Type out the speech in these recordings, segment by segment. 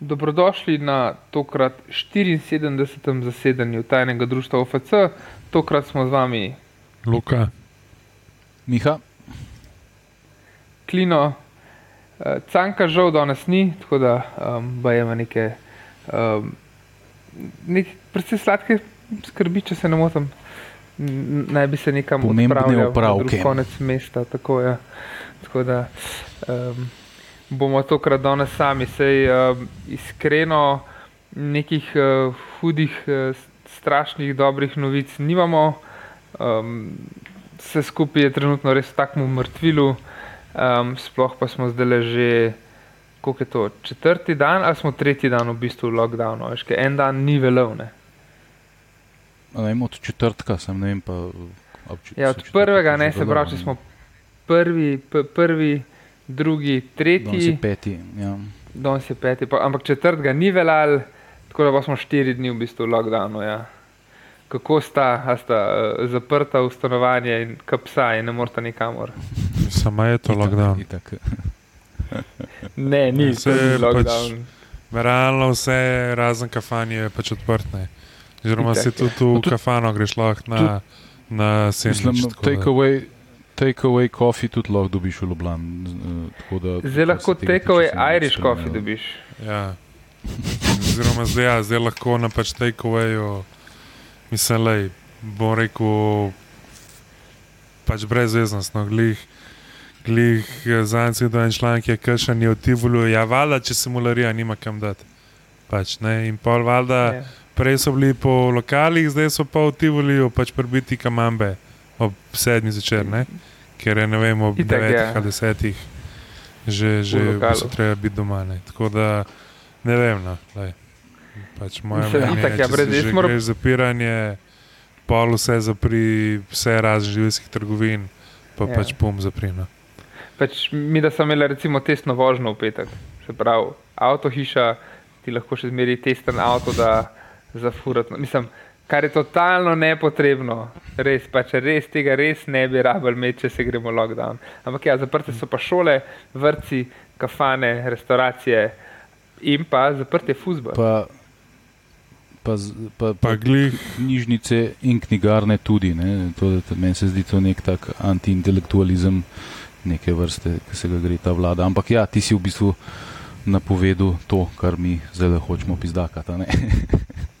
Dobrodošli na tokrat 74. zasedanju tajnega društva OFC. Tokrat smo z vami Luka, Miha, Klino, eh, Canka žal danes ni, tako da um, bajemo neke, um, nek, predvsej sladke skrbi, če se ne motim. Naj bi se nekam Pomembne odpravljal drug konec mesta. Tako, ja. tako da um, bomo tokrat danes sami. Sej, um, iskreno nekih uh, hudih, uh, strašnih, dobrih novic nimamo. Um, vse skupaj je trenutno res v takem mrtvilu, um, sploh pa smo zdaj že, koliko je to, četrti dan ali smo tretji dan v bistvu v lockdownu, veš, ker en dan ni velevne. ne vem, od četrtka sem, ne vem pa. če- Ja, od prvega, ne se pravi, če smo prvi, prvi drugi, Danes je tretji, peti. Ja. danes je peti, pa, ampak četrtega ni veljal, tako da pa smo štiri dni v bistvu v lockdownu. Ja. Kako sta, a sta uh, zaprta v stanovanje in kapsa in ne morata nikamor? samo je to Itak, lockdown. itak. Ne, ni, Saj to ni pač- lockdown. Realno vse razen kafanje je pač odprte. Oziroma si ja. tudi v No, kafano greš lahko na, na sendvič. tako da- take away, take away coffee tudi lahko dobiš v Ljubljani. eh, tako da- Zdaj lahko takeaway Irish coffee dobiš. Ja. Oziroma, zdaj, ja, zdaj lahko na pač takeawayu, mislim, lej, bom rekel, pač brezveznost, no, glih. Glih za en članek je kršen v Tivolu, ja, valjda, če se mularija nima kam dati. Pač, ne, in pol valjda, Ja. prej so bili po lokalih, zdaj so pa v Tivolu pač prbiti kamambe ob sedmi zvečer, ne? ker je ne vem, ob Itak, devetih ja. ali desetih že, že bistvu treba biti doma. Ne? Tako da ne vem. No, lej. pač moje Mislim, mnenje itak, ja, brez- že moram- greš zapiranje, pol vse zapri, vse razen živilskih trgovin, pa Ja. ja. pač pum zapri. No. Pač mi, da smo imeli recimo testno vožnjo v petek, se pravi, avto hiša, ti lahko še zmeri testen avto, da zafurati. Mislim, kar je totalno nepotrebno, res, pač res tega res ne bi rabili imeti, če se gremo lockdown. Ampak ja, zaprte so pa šole, vrtci, kafane, restauracije in pa zaprte fuzbol. Pa, pa, pa, pa, Pa glih, knjižnice in knjigarne tudi. Ne? To, to, meni se zdi to nek tak antiintelektualizem neke vrste, ki se ga gre ta vlada. Ampak ja, ti si v bistvu napovedal to, kar mi zdaj hočemo pizdakati.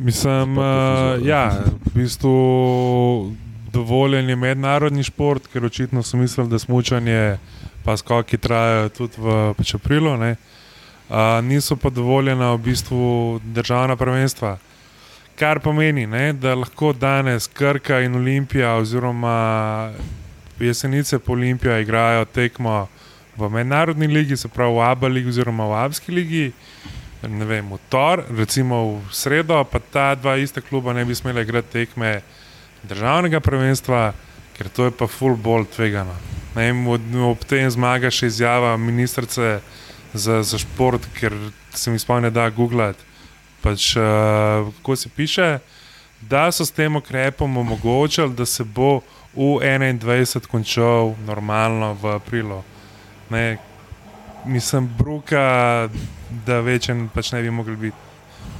Mislim, uh, ja, v bistvu dovoljen je mednarodni šport, ker očitno so mislili, da smučanje pa skoki trajajo tudi v pač aprilu. ne. Uh, niso pa dovoljena v bistvu državna prvenstva. Kar pomeni, ne, da lahko danes Krka in Olimpija, oziroma jesenice po Olimpiji, igrajo tekmo v mednarodni ligi, se pravi v Abu Leiji oziroma v Abski ligi ne vem, v tor, recimo v sredo, pa ta dva ista kluba ne bi smela igrati tekme državnega prvenstva, ker to je pa full ball tvegano. Ne vem, ob tem zmaga še izjava ministrice za, za šport, ker se mi spomni, da googlati. Pač, uh, kako se piše, da so s tem ukrepom omogočili, da se bo U21 končal normalno v aprilu. Ne, mislim, bruka, da večen pač ne bi mogli biti.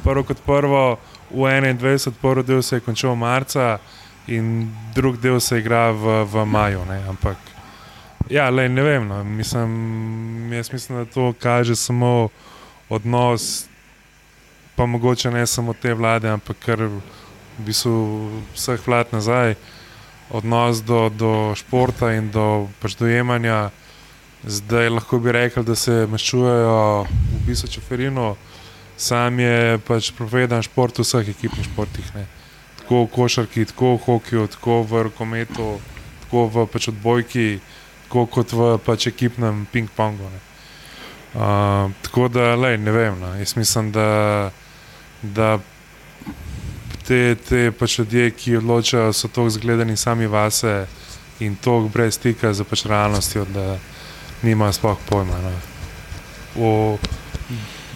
Prvo kot prvo, v 21, prvi del se je končal marca in drugi del se igra v, v maju. Ne? Ampak, ja, le, ne vem. No. Mislim, jaz mislim, da to kaže samo odnos, pa mogoče ne samo te vlade, ampak kar v bistvu vseh vlad nazaj, odnos do, do športa in do pač dojemanja. Zdaj lahko bi rekel, da se maščujejo v bistvu čeferino, sam je pač prepovedan šport v vseh ekipnih športih. Ne. Tako v košarki, tako v hokeju, tako v rokometu, tako v pač odbojki, tako kot v pač ekipnem ping-pongu. ne. Uh, tako da, lej, ne vem. No. Jaz mislim, da, da te, te pač ljudje, ki odločajo, so tako zgledani sami vase in tako brez stika z pač realnostjo, da nima sploh pojma no. o,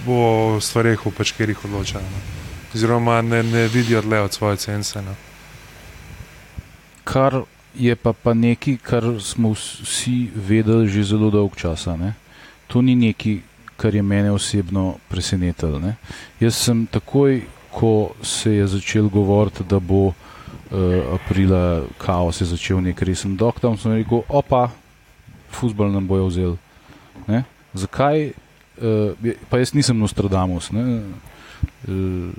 o stvarih, v pač, kjer jih odločajo. No. Oziroma ne, ne vidijo dlje od svoje cence. No. Kar je pa, pa nekaj, kar smo vsi vedeli že zelo dolgo časa. Ne? To ni nekaj, kar je mene osebno presenetilo. Ne. Jaz sem takoj, ko se je začel govoriti, da bo uh, aprila kaos, je začel nek resen doktor, sem rekel, opa, futbol nam bojo vzeli. Ne. Zakaj? Uh, pa jaz nisem Nostradamus. Ne. Uh,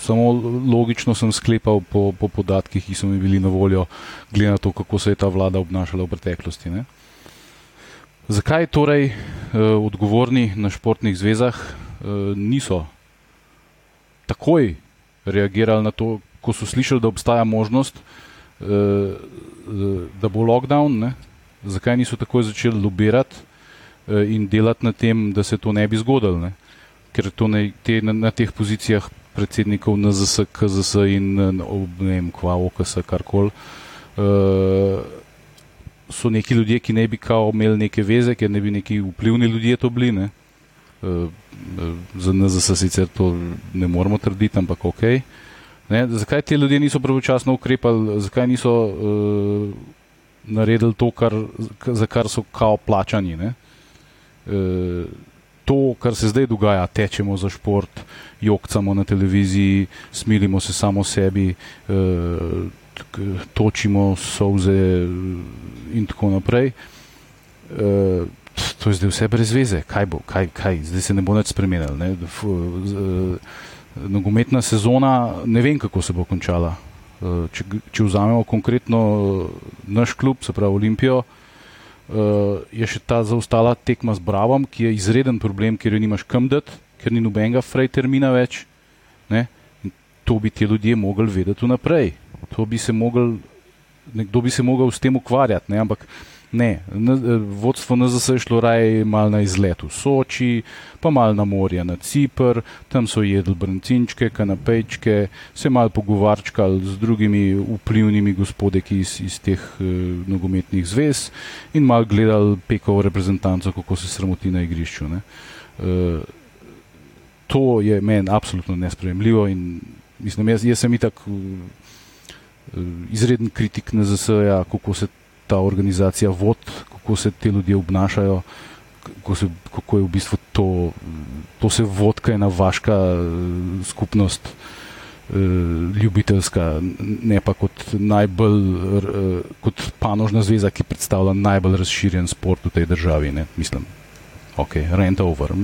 samo logično sem sklepal po, po podatkih, ki so mi bili na voljo, glede na to, kako se je ta vlada obnašala v preteklosti. Ne. Zakaj torej eh, odgovorni na športnih zvezah eh, niso takoj reagirali na to, ko so slišali, da obstaja možnost, eh, eh da bo lockdown? Ne? Zakaj niso takoj začeli lobirati eh, in delati na tem, da se to ne bi zgodilo? Ne? Ker ne, te, na, na teh pozicijah predsednikov NZS, KZS in eh, ne vem, kva, OKS, karkoli. Eh, so neki ljudje, ki ne bi kao imeli neke veze, ker ne bi neki vplivni ljudje to bili. Ne? Eh, za za sicer to ne moramo trditi, ampak ok. Ne? Zakaj ti ljudje niso pravočasno ukrepali, zakaj niso uh, naredili to, kar, za kar so kao plačani? Uh, to, kar se zdaj dogaja, tečemo za šport, jokcamo na televiziji, smilimo se samo sebi, uh, točimo solze in tako naprej. Uh, to je zdaj vse brez veze, kaj bo, kaj, kaj? zdaj se ne bo več spremenilo. Uh, nogometna sezona, ne vem, kako se bo končala. Uh, če, če vzamemo konkretno naš klub, se pravi Olimpijo, uh, je še ta zaostala tekma z Bravom, ki je izreden problem, ker jo nimaš kam dati, ker ni nobenega frej termina več. Ne? To bi ti ljudje mogli vedeti vnaprej to bi se mogel, nekdo bi se mogel s tem ukvarjati, ne? ampak ne, vodstvo NZS je šlo raje mal na izlet v Soči, pa mal na morje na Cipr, tam so jedli brancinčke, kanapejčke, se mal pogovarčkali z drugimi vplivnimi gospodeki iz, iz teh uh, nogometnih zvez in mal gledali pekovo reprezentanco, kako se sramoti na igrišču. Uh, to je meni absolutno nespremljivo in mislim, jaz, jaz sem itak. Eh, izreden kritik ZSE, kako se ta organizacija vodi, kako se ti ljudje obnašajo, kako, se, kako je v bistvu to, to se vodka ena vaška eh, skupnost, eh, ljubiteljska, ne pa kot najbolj, kot panožna zveza, ki predstavlja najbolj razširjen sport v tej državi. Ne? Mislim, ok, rent over.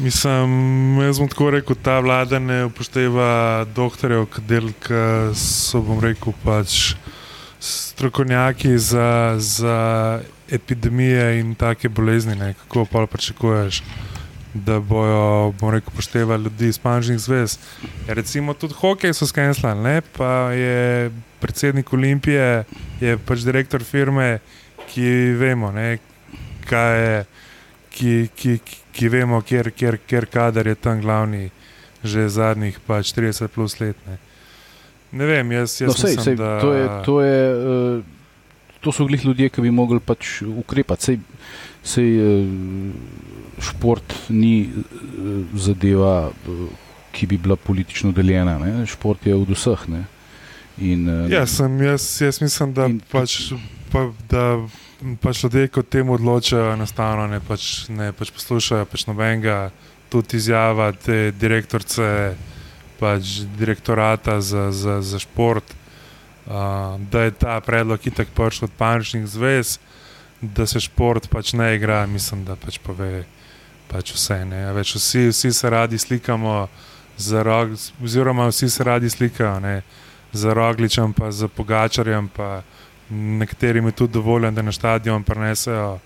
Mislim, jaz bom tako rekel, ta vlada ne upošteva doktorjev, ki so, bom rekel, pač strokovnjaki za, za epidemije in take bolezni. Ne. Kako pa pričakuješ, da bojo, rekel, upoštevali ljudi iz panžnih zvez? Ja, recimo tudi hokej so skenslali, pa je predsednik Olimpije, je pač direktor firme, ki vemo, ne, kaj je ki, ki, ki vemo, kjer, kjer, kjer kader je tam glavni, že zadnjih pač 30 plus let. Ne, ne vem, jaz, jaz no, sej, mislim, sej, da to je. To je uh... To so glih ljudje, ki bi mogli pač ukrepati. Sej, sej šport ni zadeva, ki bi bila politično deljena. Ne? Šport je od vseh. In, ja, sem, jaz, jaz mislim, da, in, pač, pa, da pač ljudje, ko tem odločajo, enostavno ne, pač, ne pač poslušajo pač nobenega, tudi izjava te direktorice, pač direktorata za, za, za šport, uh, da je ta predlog itak pač od paničnih zvez, da se šport pač ne igra, mislim, da pač pove pač vse. Več, vsi, vsi se radi slikamo, rog, oziroma vsi se radi slikajo ne, za rogličem, pa za pogačarjem. Pa, nekaterim je tudi dovoljeno, da na stadion prenesejo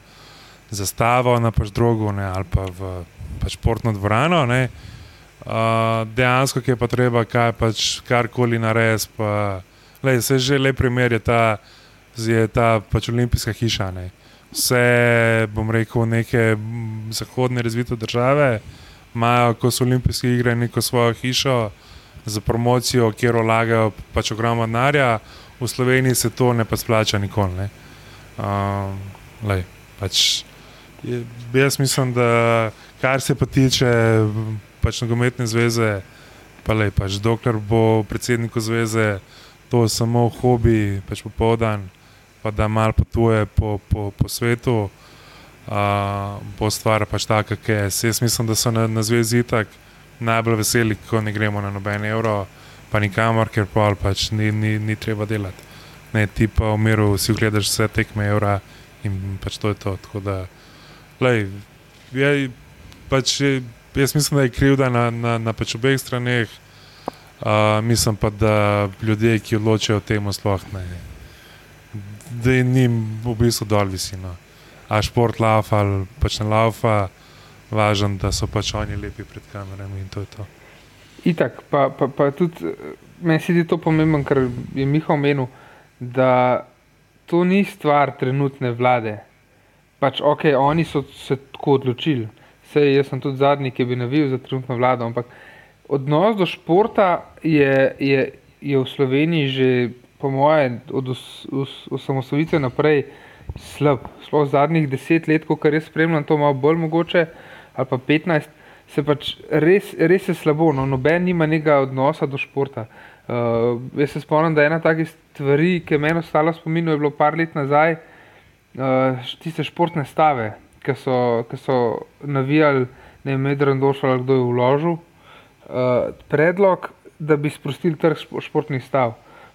zastavo na pač drogo ne, ali pa v pač športno dvorano. Ne. Uh, dejansko je pa treba kaj pač karkoli narediti. Se že le primer je ta, je ta pač olimpijska hiša. Ne. Vse, bom rekel, neke zahodne razvite države imajo, ko so olimpijske igre, neko svojo hišo za promocijo, kjer vlagajo pač ogromno denarja v Sloveniji se to ne pa splača nikoli. Um, lej, pač, jaz mislim, da kar se pa tiče pač nogometne zveze, pa lej, pač, dokler bo predsedniku zveze to samo hobi, pač popoldan, pa da mal potuje po, po, po svetu. uh, bo stvar pač taka, ki je. Jaz mislim, da so na, na zvezi tak najbolj veseli, ko ne gremo na noben evro, pa nikamor, ker pol pač ni, ni, ni treba delati. Ne, ti pa v miru si ogledaš vse tekme evra in pač to je to. Tako da, lej, je, pač, je, jaz mislim, da je krivda na, na, na pač obeh straneh. Uh, mislim pa, da ljudje, ki odločajo o tem, sploh ne. Da jim ni v bistvu dol visino. A šport laufa ali pač ne laufa, važno, da so pač oni lepi pred kamerami in to je to. Itak, pa, pa, pa tudi meni se zdi to pomembno, ker je Miha omenil, da to ni stvar trenutne vlade. Pač ok, oni so se tako odločili. Sej jaz sem tudi zadnji, ki bi navil za trenutno vlado, ampak odnos do športa je, je, je v Sloveniji že, po moje, od osamosvojitve naprej slab. Sploh zadnjih deset let, kar jaz spremljam, to malo bolj mogoče, ali pa petnajst, se pač res, res je slabo. No, noben nima nekega odnosa do športa. Uh, jaz se spomnim, da je ena takih stvari, ki je meni ostala spomin, je bilo par let nazaj, uh, tiste športne stave, ki so, ki so navijali, ne vem, Medran došel ali kdo je vložil. Uh, predlog, da bi sprostili trg športnih stav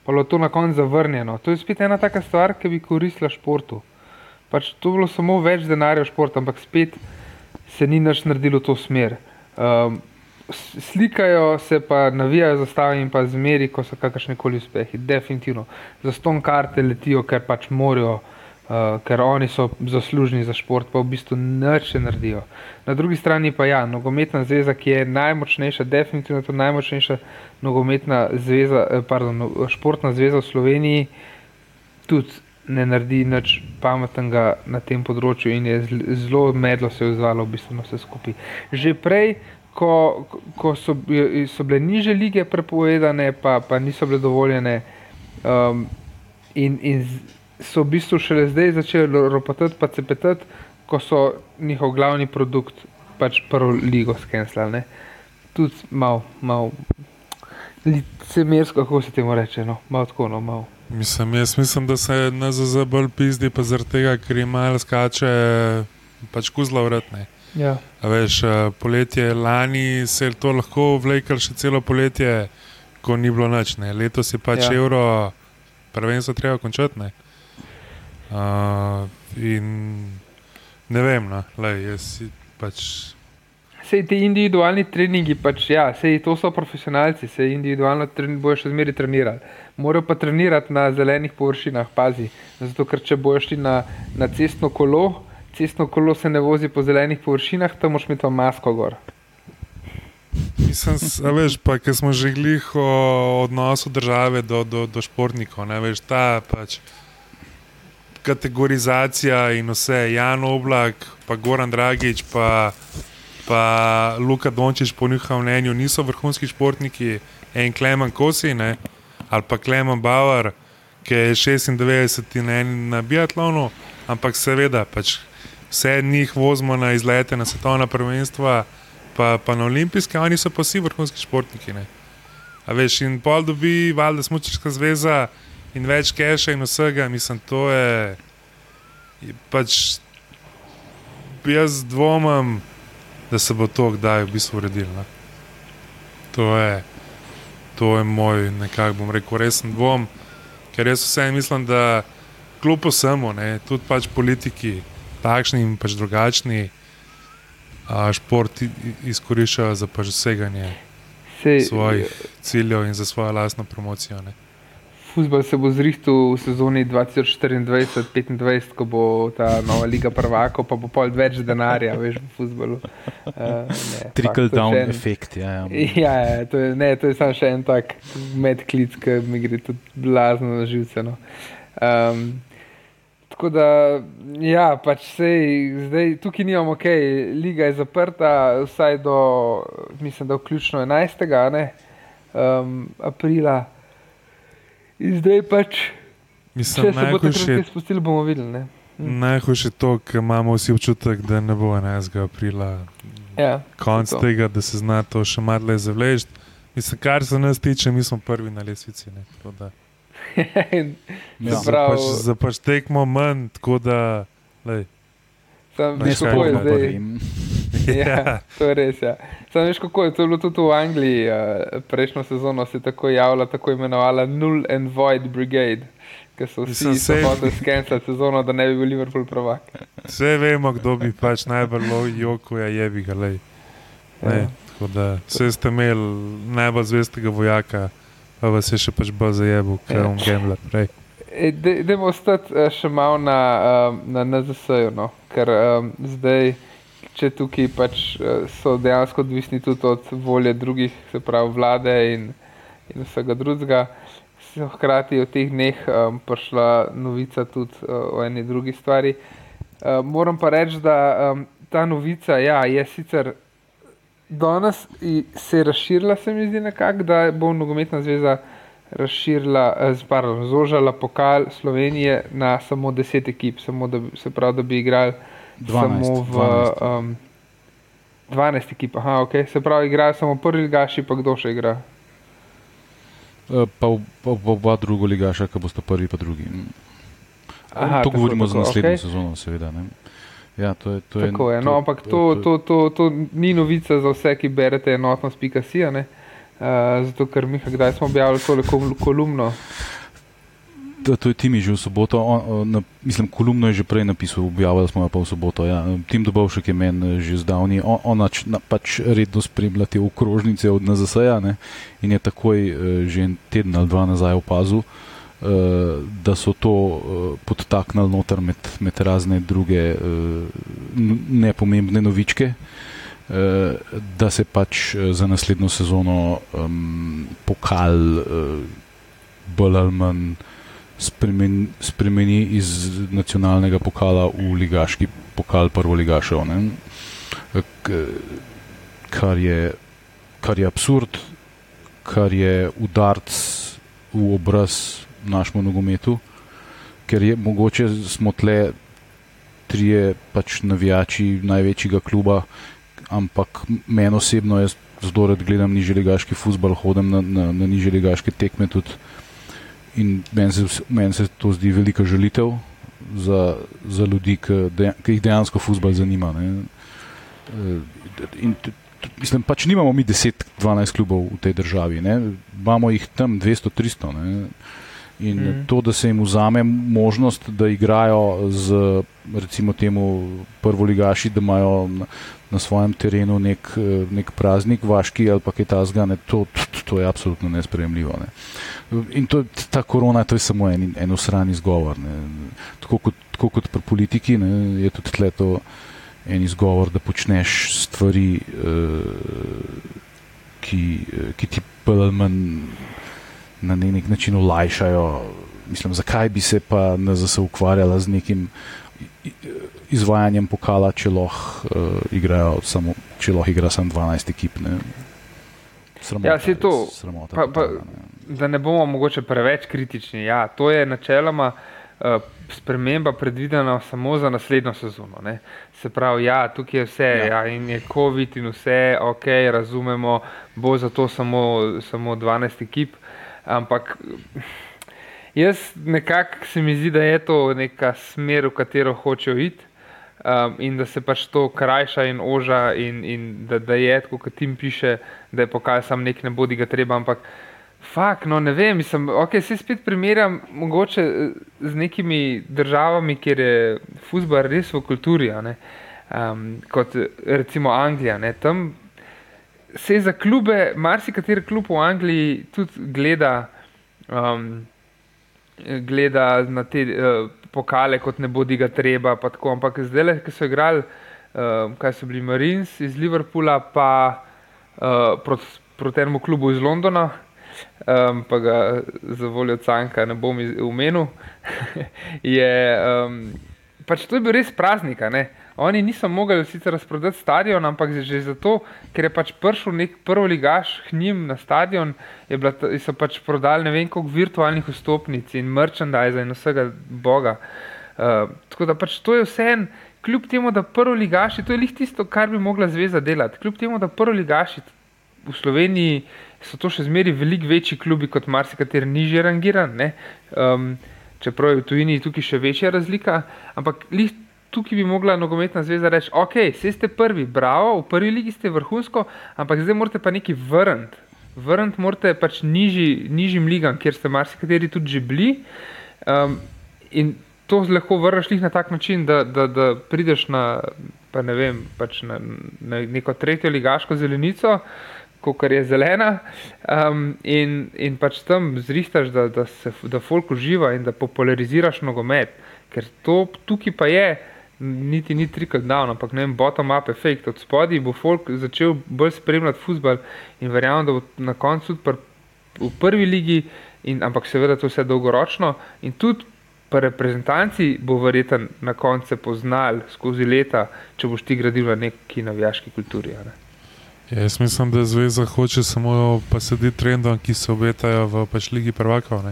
pa je to na koncu zavrnjeno. To je spet ena taka stvar, ki bi koristila športu. Pač to je bilo samo več denarja v športu, ampak spet se ni nič naredilo v to smer. Um, slikajo se, pa navijajo za stave in pa zmeri, ko so kakršne koli uspehi. Definitivno. Za ston karte letijo, ker pač morajo uh, ker oni so zaslužni za šport, pa v bistvu nič ne naredijo. Na drugi strani pa ja, nogometna zveza, ki je najmočnejša, definitivno to najmočnejša nogometna zveza, eh, pardon, no, športna zveza v Sloveniji, tudi ne naredi nič pametnega na tem področju in je zelo medlo se vzvalo v bistvu na vse skupaj. Že prej, ko, ko so, so bile niže lige prepovedane, pa, pa niso bile dovoljene um, in, in so v bistvu šele zdaj začeli ropotati, pa cepetati, ko so njihov glavni produkt, pač prvo ligo skenslali. Tudi malo, malo, licemersko, kako se temu reče, no, malo tako, no, malo. Mislim, jaz mislim, da se NZZ bolj pizdi, pa zaradi tega, ker ima skače pač kuzla vratne. Ja. Veš, eh, poletje lani se je to lahko vleklo še celo poletje, ko ni bilo noč. Letos je pač ja. evro, prvenstvo treba končati. Uh, in ne vem, no, lej, jaz pač. Sej ti individualni treningi, pač, ja, sej to so profesionalci, se individualno bojo še zmeraj trenirati. Morajo pa trenirati na zelenih površinah, pazi. Zato, ker če bojo šli na, na cestno kolo, cestno kolo se ne vozi po zelenih površinah, tam moš imeti masko gor. Mislim, veš, pa, ker smo že glih o odnosu države do, do, do športnikov, ne veš, ta pač kategorizacija in vse, Jan Oblak, pa Goran Dragič, pa, pa Luka Dončić, po njihovem mnenju, niso vrhunski športniki, en Klemen Kosi ne? ali pa Klemen Bauer, ki je 96 in en na biatlonu, ampak seveda, pač vse njih vozimo na izlete, na svetovna prvenstva, pa, pa na olimpijske, oni so pa vsi vrhunski športniki. Ne? A veš, in pol dobi, valjda, smočarska zveza in več keša in vsega, mislim, to je. je pač jaz dvomim, da se bo to kdaj v bistvu uredilo. To je, to je moj, nekako bom rekel, resen dvom, ker jaz vseeno mislim, da kljub vsemu, tudi pač politiki, takšni in pač drugačni, a, šport izkoriščajo za pač doseganje svojih ciljev in za svojo lastno promocijo. Ne. Futbol se bo zrihtel v sezoni 2024-2025, ko bo ta nova liga prvaka, pa bo pol več denarja, veš, v futbolu. Uh, Trickle down en, efekt. Ja, ja. ja, ja to, je, ne, to je samo še en tak medklic, ki mi gre tudi blazno na živce. No. Um, tako da, ja, pač sej, zdaj tukaj nimamo ok, liga je zaprta, vsaj do, mislim, da vključno 11. Ne, um, aprila. In zdaj pač, Mislim, če se bomo še spustili, bomo videli. Hm. Najhujše je to, ker imamo vsi občutek, da ne bo 11. aprila. Ja, Konc to. tega, da se zna to še malo zavleči. Mislim, kar se nas tiče, mi smo prvi na lesvici. ja. Za pač, pač tekmo manj, tako da. Lej. Sam, Ne veš, kako je zdaj. prvim. Ja, to je res. Ja. Sam veš, kako je to bilo tudi v Angliji. Uh, prejšnjo sezono se je tako javila, tako imenovala Null and Void Brigade, ker so vsi hoteli skenirati sezono, da ne bi bil Liverpool prvak. Vse vemo, kdo bi pač najbolj jokuje, je bi ga le. Ja. Vse ste imeli najbolj zvestega vojaka, pa vas je še pač bolj zajebil, ker je Ja. on gambler. Prej. Dajmo ostati eh, še malo na, um, na NZS-ju, no? ker um, zdaj, če tukaj pač eh, so dejansko odvisni tudi od volje drugih, se pravi vlade in, in vsega drugega, hkrati v teh dneh um, prišla novica tudi uh, o eni drugi stvari. Uh, moram pa reči, da um, ta novica ja, je sicer danes se je razširila, se mi zdi nekako, da bo nogometna zveza razširila, eh, pardon, zožala pokal Slovenije na samo 10 ekip, samo da, se pravi, da bi igrali 12, samo v 12. Um, 12 ekip, aha, ok, se pravi, igrajo samo prvi ligaši, pa kdo še igra. Eh, Pa oba druga ligaša, ki boste prvi, pa drugi. Mm. Aha, to govorimo tako, za naslednjo okej. sezono, seveda. Ne? Ja, to je, to je, Tako je, no, ampak to, to, to, to ni novica za vse, ki berete enotnost.si, uh, zato ker mi, kdaj smo objavili tole kol- kolumno. To, to je Timi že v soboto, on, na, mislim, kolumno je že prej napisal, objavili smo jo pa v soboto. Ja. Tim Dobovšek je meni že zdavni, on, on nač, na, pač redno spremlja te okrožnice od NZS-ja in je takoj eh, že en teden ali dva nazaj opazil, eh, da so to eh, podtaknili noter med, med razne druge eh, n- nepomembne novičke. eh, Da se pač eh, za naslednjo sezono um, pokal uh, bolj ali manj spremen, spremeni iz nacionalnega pokala v ligaški pokal prvoligašev. ne. K- Kar je, kar je absurd, kar je udarc v obraz našemu nogometu, ker je mogoče smo tle trije pač navijači največjega kluba, ampak meni osebno jaz zelo rad gledam nižjeligaški futbol, hodim na, na, na nižjeligaške tekme tudi in meni se, meni se to zdi velika želitev za, za ljudi, ki, deja, ki jih dejansko futbol zanima. Ne. Eh, In, mislim, pač nimamo mi 10-12 klubov v tej državi, ne. imamo jih tam 200-300. ne. In mm. to, da se jim vzame možnost, da igrajo z recimo temu prvoligaši, da imajo na, svojem terenu nek, eh, nek praznik, vaški ali pa kaj tasga, ne, to, to, to je absolutno nespremljivo. Ne. In to, ta korona to je samo en, en usran izgovor. Ne. Tako kot, tako kot pri politiki ne, je tudi tle to en izgovor, da počneš stvari, eh, ki, eh, ki ti manj na ne- nek način olajšajo. Mislim, zakaj bi se pa NZS ukvarjala z nekim izvajanjem pokala, če lahko uh, igrajo samo, če lahko igra samo 12 ekip. Ne? Sramota, Ja, saj to, Sramota, pa- pa- ne. Da ne bomo mogoče preveč kritični. Ja, to je načeloma uh, sprememba predvidena samo za naslednjo sezono. Ne. Se pravi, ja, tukaj je vse, Ja. ja. In je COVID in vse, ok, razumemo, bo zato samo, samo 12 ekip, ampak jaz nekako se mi zdi, da je to neka smer, v katero hočejo iti. Um, in da se pač to krajša in oža, in, in da, da je kot tim piše, da je pokal sam nek ne bodi ga treba, ampak fakt, no ne vem, mislim, ok, se spet primerjam mogoče eh, z nekimi državami, kjer je futbol res v kulturi, ne, um, kot eh, recimo Anglija, ne, tam se za klube, marsikateri klub v Angliji tudi gleda, um, gleda na te uh, pokale, kot ne bodi ga treba. Tako, ampak zdaj, ki so igrali, uh, kaj so bili Marines iz Liverpoola, pa uh, proti, proti enemu klubu iz Londona. Um, pa ga za voljo Canka ne bom omenil. je, um, pač to je bil res praznik. Oni niso mogli sicer razprodati stadion, ampak že zato, ker je pač prišel nek prvi ligaš k njim na stadion, bila, so pač prodali ne vem koliko virtualnih vstopnic in merchandise in vsega boga. Uh, tako da pač to je vse en, kljub temu, da prvi ligaši, to je lih tisto, kar bi mogla zveza delati. Kljub temu, da prvi ligaši v Sloveniji so to še zmeri veliko večji klubi kot marsikateri nižje rangiran. ne. Um, čeprav je v tujini tukaj še večja razlika, ampak lih tukaj bi mogla nogometna zveza reči, ok, vse ste prvi, bravo, v prvi ligi ste vrhunsko, ampak zdaj morate pa nekaj vrniti. Vrniti morate pač nižji, nižjim ligam, kjer ste marsikateri tudi že bili. Um, in to lahko vrneš na tak način, da, da, da prideš na, ne vem, pač na, na neko tretjo ligaško zelenico, kot je zelena, um, in, in pač tam zrištaš, da, da, se, da folk uživa in da populariziraš nogomet. Ker to tukaj pa je, niti ni trikrat dal, ampak ne vem, bottom-up efekt. Od spodaj bo folk začel bolj spremljati futbol in verjamem, da bo na koncu pr, v prvi ligi, in, ampak seveda to vse dolgoročno. In tudi pa reprezentanci bo verjetno na koncu poznali skozi leta, če boš ti gradil na neki navijaški kulturi. Ne? Ja, jaz mislim, da zveza hoče samo pa slediti trendom, ki se obetajo v pač Ligi prvakov.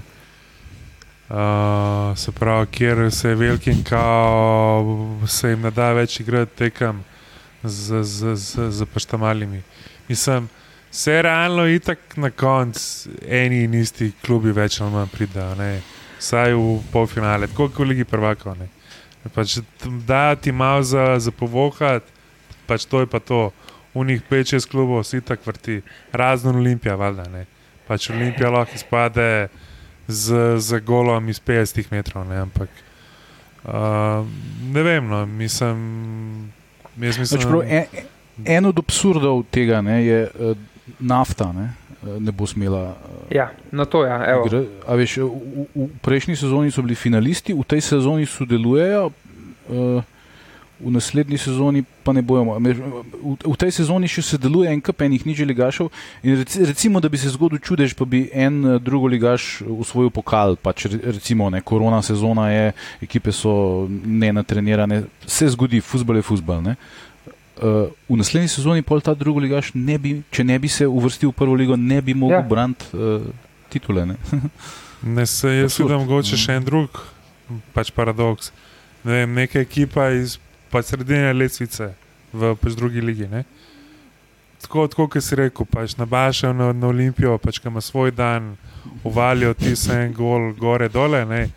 Uh, se pravi, kjer se je velikim, kao se jim ne da več igrati tekem z, z, z, z pač tam malimi. Mislim, se realno itak na koncu eni in isti klubi več ali manj pridajo vsaj v polfinale, tako kot v Ligi prvakov. Pač, da ti malo za, za povohat, pač to je pa to. V njih peč šest klubov, vsi tako vrti, razen Olimpija, valjda ne. Pač Olimpija lahko izpade z, z golom iz 50 metrov, ne, ampak uh, ne vem, no, mislim. mislim pač prav, en, en od absurdov tega ne, je uh, nafta. Ne. Eh, ne bo smela. Ja, na to je. Ja, veš, v, v prejšnji sezoni so bili finalisti, v tej sezoni sodelujejo, uh, v naslednji sezoni pa ne bojo. V, v tej sezoni še sodeluje en kup enih nižjih ligašov. Recimo, da bi se zgodil čudež, pa bi en drugi ligaš usvojil pokal. Pač recimo, ne, korona sezona je, ekipe so ne natrenirane, se zgodi, futbol je futbol. Uh, uh, v naslednji sezoni pol ta drugi ligaš, ne bi, če ne bi se uvrstil v prvo ligo, ne bi mogel ja. braniti uh, titule. Ne, ne se jaz vidim, mogoče še en drug pač paradoks. Ne vem, neka ekipa iz pač sredine lesvice v pač drugi ligi. Ne? Tako, tako kot si rekel, pač nabašajo na, na Olimpijo, pač ima svoj dan, uvalijo ti se en gol, gore, dole, ne?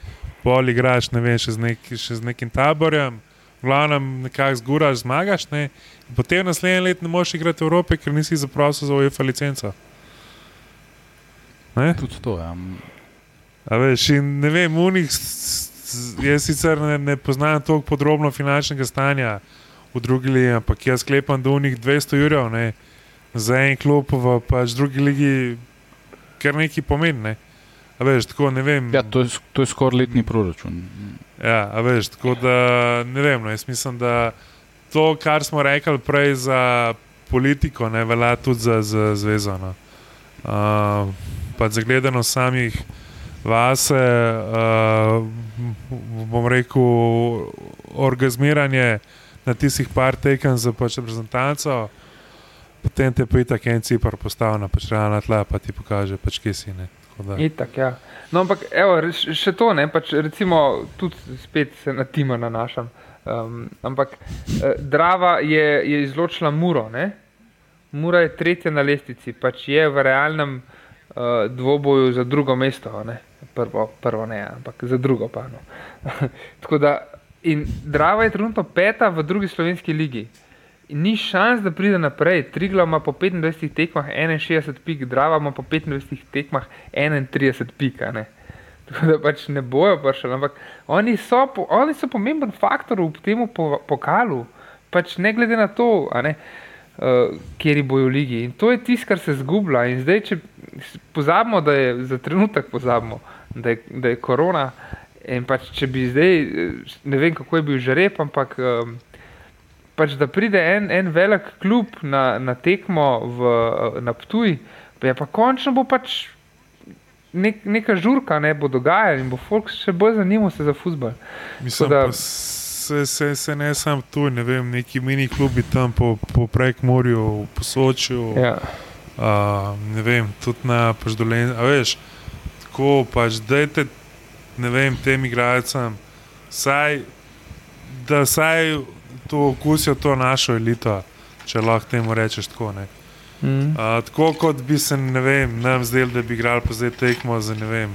pol igraš, ne vem, še z, nek, še z nekim taborjem glavnem nekako zguraš, zmagaš. Ne? Potem naslednji let ne moreš igrati v Evropi, ker nisi zaprosil za UEFA licenco. Tudi to. Ja. A veš, in ne vem, unih, jaz sicer ne, ne poznam tako podrobno finančnega stanja v drugi ligi, ampak jaz sklepam, da unih 200 jurjev za en klub v pač drugi ligi, ker nekaj pomeni. Ne? Veš, tako, ja, to je, je skoraj letni proračun. Ja, veš, tako da ne vem. No, jaz mislim, da to, kar smo rekli prej za politiko, ne velja tudi za, za zvezo. No. Uh, pa za gledano samih vase, uh, bom rekel, orgazmiranje na tistih par tekem za pač reprezentanco. Potem te pa itak en cipar postavlja na pač realna tla, pa ti pokaže, pač, kje si. Itak, ja. No, ampak evo, še to, ne, pač recimo, tudi spet se na tima nanašam. Um, ampak eh, Drava je, je izločila Muro. Ne? Mura je tretja na lestvici, pač je v realnem uh, dvoboju za drugo mesto. Ne? Prvo, prvo ne, ampak za drugo pa. No. da, in Drava je trenutno peta v drugi slovenski ligi ni šans, da pride naprej. Trigla ima po 25 tekmah 61 pik, Drava ima po 25 tekmah 31 pik. Tako da pač ne bojo prišli. Ampak oni so, oni so pomemben faktor v tem pokalu, pač ne glede na to, uh, kjer bojo v ligi. In to je tisto, kar se zgublja. In zdaj, če pozabimo, da je za trenutek pozabimo, da je, da je korona. In pač, če bi zdaj, ne vem, kako je bil že rep, ampak. Um, pač, da pride en, en velik klub na, na tekmo v, na Ptuj, pa, pa končno bo pač nek, neka žurka, ne bo dogajala in bo folk še bolj zanimal se za futbol. Mislim, da se, se, se ne sam tu, ne vem, neki mini klubi tam po, po Prekmorju, po Sočju. Ja. Uh, ne vem, tudi na Paždolenju. A veš, tako pač, dajte, ne vem, tem igralcem, saj, da saj to okusijo to našo elito, če lahko temu rečeš tako. Mm. Uh, tako kot bi se ne vem, nam zdel, da bi igrali pa zdaj tekmo za ne vem,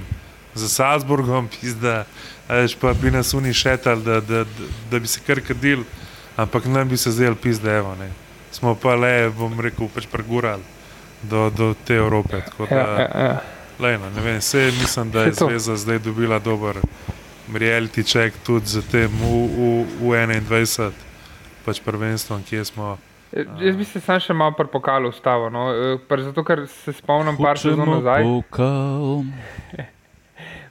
za Salzburgom, pizda, veš, pa bi nas oni šetali, da, da, da, da bi se kar kadil, ampak nam bi se zdel pizda, evo, ne. Smo pa le, bom rekel, pač pregurali do, do te Evrope. tako Da, Ja, ja, ja. lej, no, ne vem, vse mislim, da je zveza zdaj dobila dober reality check tudi za tem v, v, v 21, pač prvenstvom, kje smo. E, Jaz bi se sam še malo pri pokalu ustavil. No? e, Pač zato, ker se spomnim par sezon Hočemo nazaj. pokal.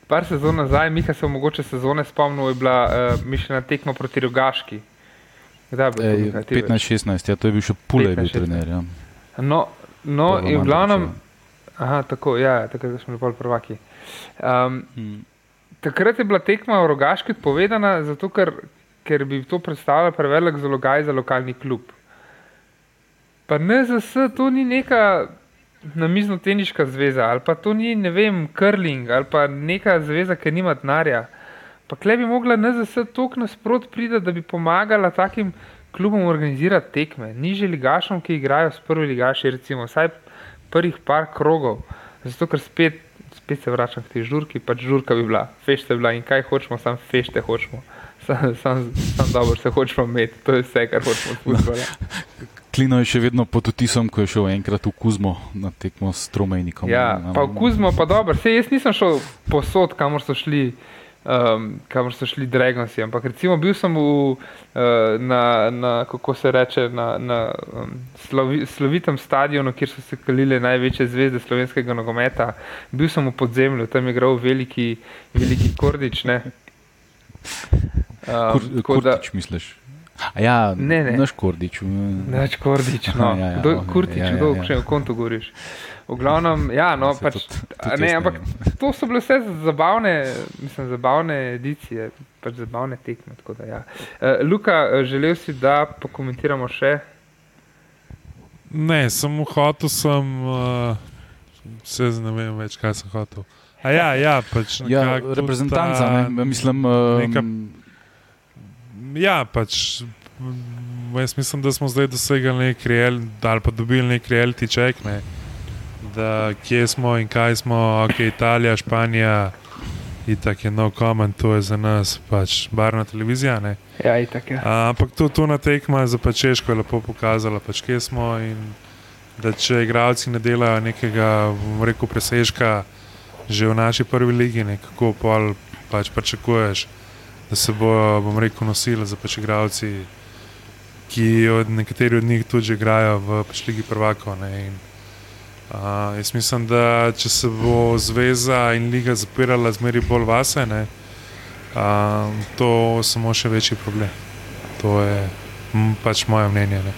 Par sezon nazaj, Miha se mogoče sezone spomnil, je bila uh, mišljena tekma proti Rogaški. Kdaj je bilo to, Ej, Miha, ti veš? 15-16, ja, to je bil še Pule, je bil 15-16. trener. Ja. No, no in v glavnem, aha, tako, ja, takrat smo bili pol prvaki. Um, Hmm. takrat je bila tekma v Rogaški odpovedana, zato ker, ker bi to predstavljalo prevelik zalogaj za lokalni klub. Pa NZS to ni neka namizno-teniška zveza, ali pa to ni, ne vem, curling, ali pa neka zveza, ki nima denarja. Pa kle bi mogla NZS tok nasprot priti, da bi pomagala takim klubom organizirati tekme, nižje ligašom, ki igrajo s prvi ligaši, recimo vsaj prvih par krogov. Zato, ker spet, spet se vračam k tej žurki, pač žurka bi bila, fešte bi bila in kaj hočemo, sam fešte hočemo. Sam, sam, sam dobro se hočemo imeti, to je vse, kar hočemo od futbola. Klino je še vedno pod vtisom, ko je šel enkrat v Kuzmo na tekmo s Tromejnikom. Ja, pa v Kuzmo pa dobro, se jaz nisem šel posod, kamor so šli. Um, kamor so šli Dragonsi, ampak recimo bil sem v, uh, na, na, kako se reče, na, na um, slovi, slovitem stadionu, kjer so se kalile največje zvezde slovenskega nogometa. Bil sem v podzemlju, tam je igral veliki, veliki Kordič. Ne? Kur, Um, tako da- Kurtič, misliš? A ja, Ne, ne. naš Kordič. mm. Neč Kordič, no. Aha, ja, ja, Kdo- ok, Kurtič, ja, ja, kdo, ja. še v kontu govoriš. V glavnem, ja, no, pač, tudi- tudi ne, ne ampak vem. to so bile vse zabavne, mislim, zabavne edicije, pač zabavne tekme. tako Da, ja. uh, Luka, želel si, da pokomentiramo še. Ne, samo hotel sem, uh, vse ne vem več, kaj sem hotel. A ja, ja, pač Ja, reprezentanca, ta- ne, mislim. Um, neka- Ja, pač. Jaz mislim, da smo zdaj dosegli nek real, ali pa dobili nek reality check, ne? Da kje smo in kaj smo, ok, Italija, Španija, in tako je no comment, to je za nas pač barna televizija. Ne? Ja, itak, ja. A, ampak to, to na tekma za Češko je lepo pokazala, pač kje smo. In da če igralci ne delajo nekega, bom rekel, presežka že v naši prvi ligi, ne, kako pol pač pričakuješ, da se bojo, bom rekel, nosili za pač igralci, ki od nekateri od njih tudi igrajo v pač ligi prvakov. ne, in, a, Jaz mislim, da če se bo zveza in liga zapirala zmeri bolj vase, ne, a, to samo še večji problem. To je m, pač moje mnenje. Ne.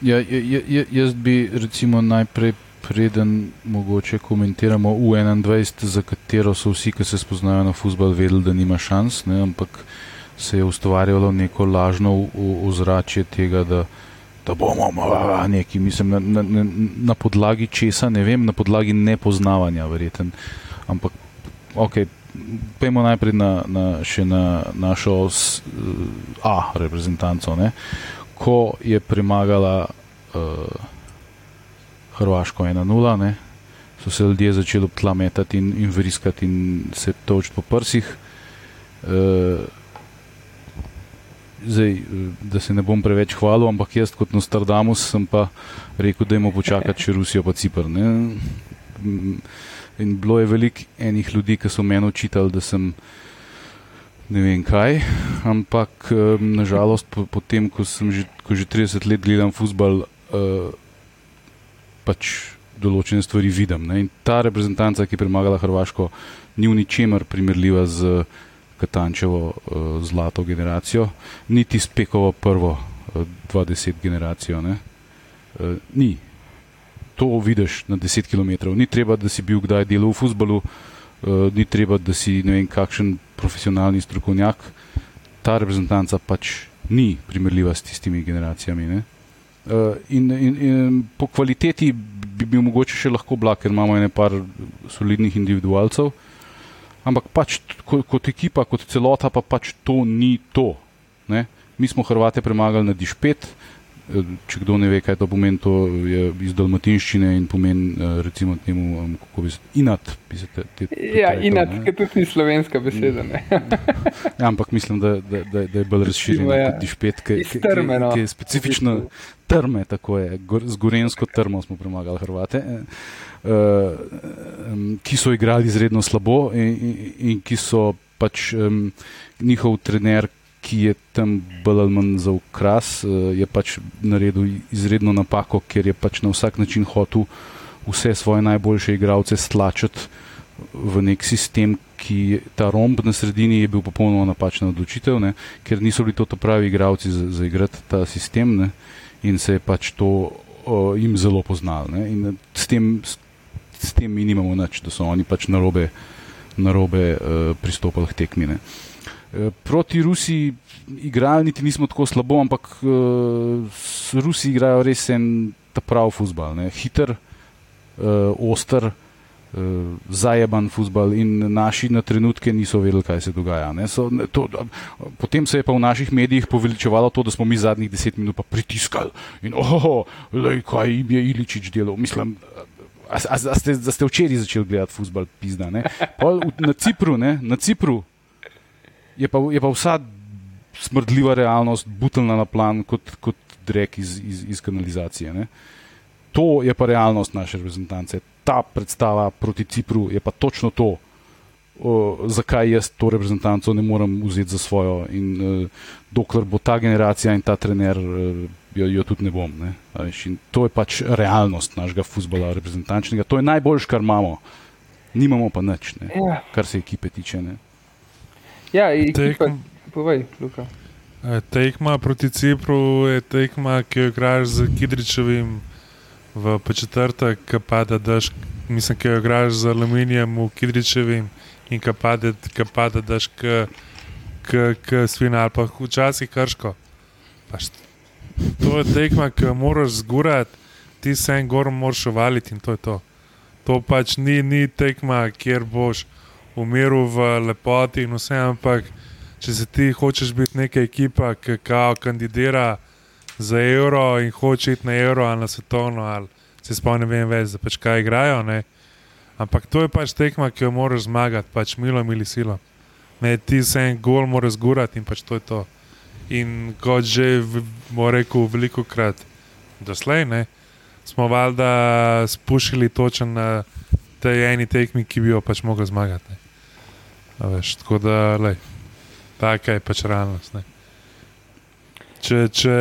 Ja, ja, ja, ja, jaz bi recimo najprej, preden mogoče komentiramo U21, za katero so vsi, ki se spoznajo na futbol, vedeli, da nima šans, ne, ampak se je ustvarjalo neko lažno ozračje tega, da, da bomo neki, mislim, na, na, na, podlagi česa, ne vem, na podlagi nepoznavanja, verjeten. Ampak, ok. Pejmo najprej na, na, še na našo s, A reprezentanco. Ne? ko je premagala uh, Hrvaško 1-0, ne, so se ljudje začeli ob tla metati in, in vriskati in se točiti po prsih. Uh, zdaj, eh, da se ne bom preveč hvalil, ampak jaz kot Nostradamus sem pa rekel, da imamo počakati še Rusijo pa Cipr. Ne. In bilo je veliko enih ljudi, ki so meni očitali, da sem ne vem kaj, ampak um, nažalost, po, potem, ko sem že, ko že 30 let gledam futbol, uh, pač določene stvari vidim. Ne? In ta reprezentanca, ki je premagala Hrvaško, ni v ničemer primerljiva z Katančevo uh, zlato generacijo, niti s Pekovo prvo uh, 20 generacijo. Ne? Uh, ni. To vidiš na 10 km. Ni treba, da si bil kdaj delal v futbolu, uh, ni treba, da si ne vem kakšen profesionalni strokovnjak. Ta reprezentanca pač ni primerljiva s tistimi generacijami. Ne? Uh, in, in, in po kvaliteti bi bil mogoče še lahko blag, ker imamo ene par solidnih individualcev, ampak pač t- ko- kot ekipa, kot celota, pa pač to ni to. Ne? Mi smo Hrvate premagali na Dišpet, če kdo ne ve, kaj to pomeni, to je iz dalmatinščine in pomeni, recimo, temu, kako bi se inat. Bi se te, te, ja, inat, ki tudi ni slovenska beseda. ja, ampak mislim, da, da, da, da je bolj razširjen ja. kot dišpet, ki, ki, ki, ki je specifično trme, tako je. Z gorensko trmo smo premagali Hrvate. Uh, ki so igrali izredno slabo, in, in, in ki so pač um, njihov trener, ki je tam bolj ali manj za ukras, uh, je pač naredil izredno napako, ker je pač na vsak način hotel vse svoje najboljše igralce stlačiti v nek sistem, ki ta romb na sredini je bil popolnoma napačna odločitev, ne, ker niso bili to pravi igralci za, za igrati ta sistem ne, in se je pač to uh, jim zelo poznalo. In s tem, s, s tem mi nimamo nič, da so oni pač narobe, narobe uh, pristopili k tekmine. Uh, Eh, proti Rusiji igrali niti nismo tako slabo, ampak uh, Rusi igrajo res en ta pravi futbal, hiter, uh, oster, uh, zajeban futbal in naši na trenutke niso vedeli, kaj se dogaja. So, to, potem se je pa v naših medijih poveličevalo to, da smo mi zadnjih deset minut pa pritiskali in oh, lej, kaj jim je Iličič delal. Mislim, A, a, ste, ste včeraj začeli gledati futbol, pizda. Pol, na Cipru, ne, na Cipru je pa, je pa vsa smrdljiva realnost butelna na plan kot, kot drek iz, iz, iz kanalizacije. Ne? To je pa realnost naše reprezentance. Ta predstava proti Cipru je pa točno to, o, zakaj jaz to reprezentanco ne morem vzeti za svojo. In uh, dokler bo ta generacija in ta trener, uh, jo, jo tudi ne bom. Ne? To je pač realnost našega futbola reprezentančnega. To je najboljš, kar imamo. Nimamo pa nič, ja. kar se ekipe tiče. Ne? Ja, ekipa, povej, e, tekma proti Cipru je tekma, ki jo igraš z Kidričevim v četrtek, ki pada daš, mislim, ki jo igraš z aluminijem v Kidričevim in ki pada, pada daš k, k, k svina ali pa včasih krško. Paš, to je tekma, ki jo moraš zgurati, ti se en gor moraš uvaliti in to je to. To pač ni, ni tekma, kjer boš v miru, v lepoti in vse, ampak če se ti hočeš biti neka ekipa, ki kao kandidira za evro in hoče iti na evro ali na svetovno, ali se spomnim, ne vem več, da pač kaj igrajo. Ne? Ampak to je pač tekma, ki jo moraš zmagati, pač milo, mili silo. Ne, ti se en gol moraš zgurati in pač to je to. In kot že bomo rekel veliko krat doslej, ne, smo valjda spušili točen na tej eni tekmi, ki bi jo pač mogli zmagati. Ne. Veš, tako da, lej, taka je pač realnost. Če, če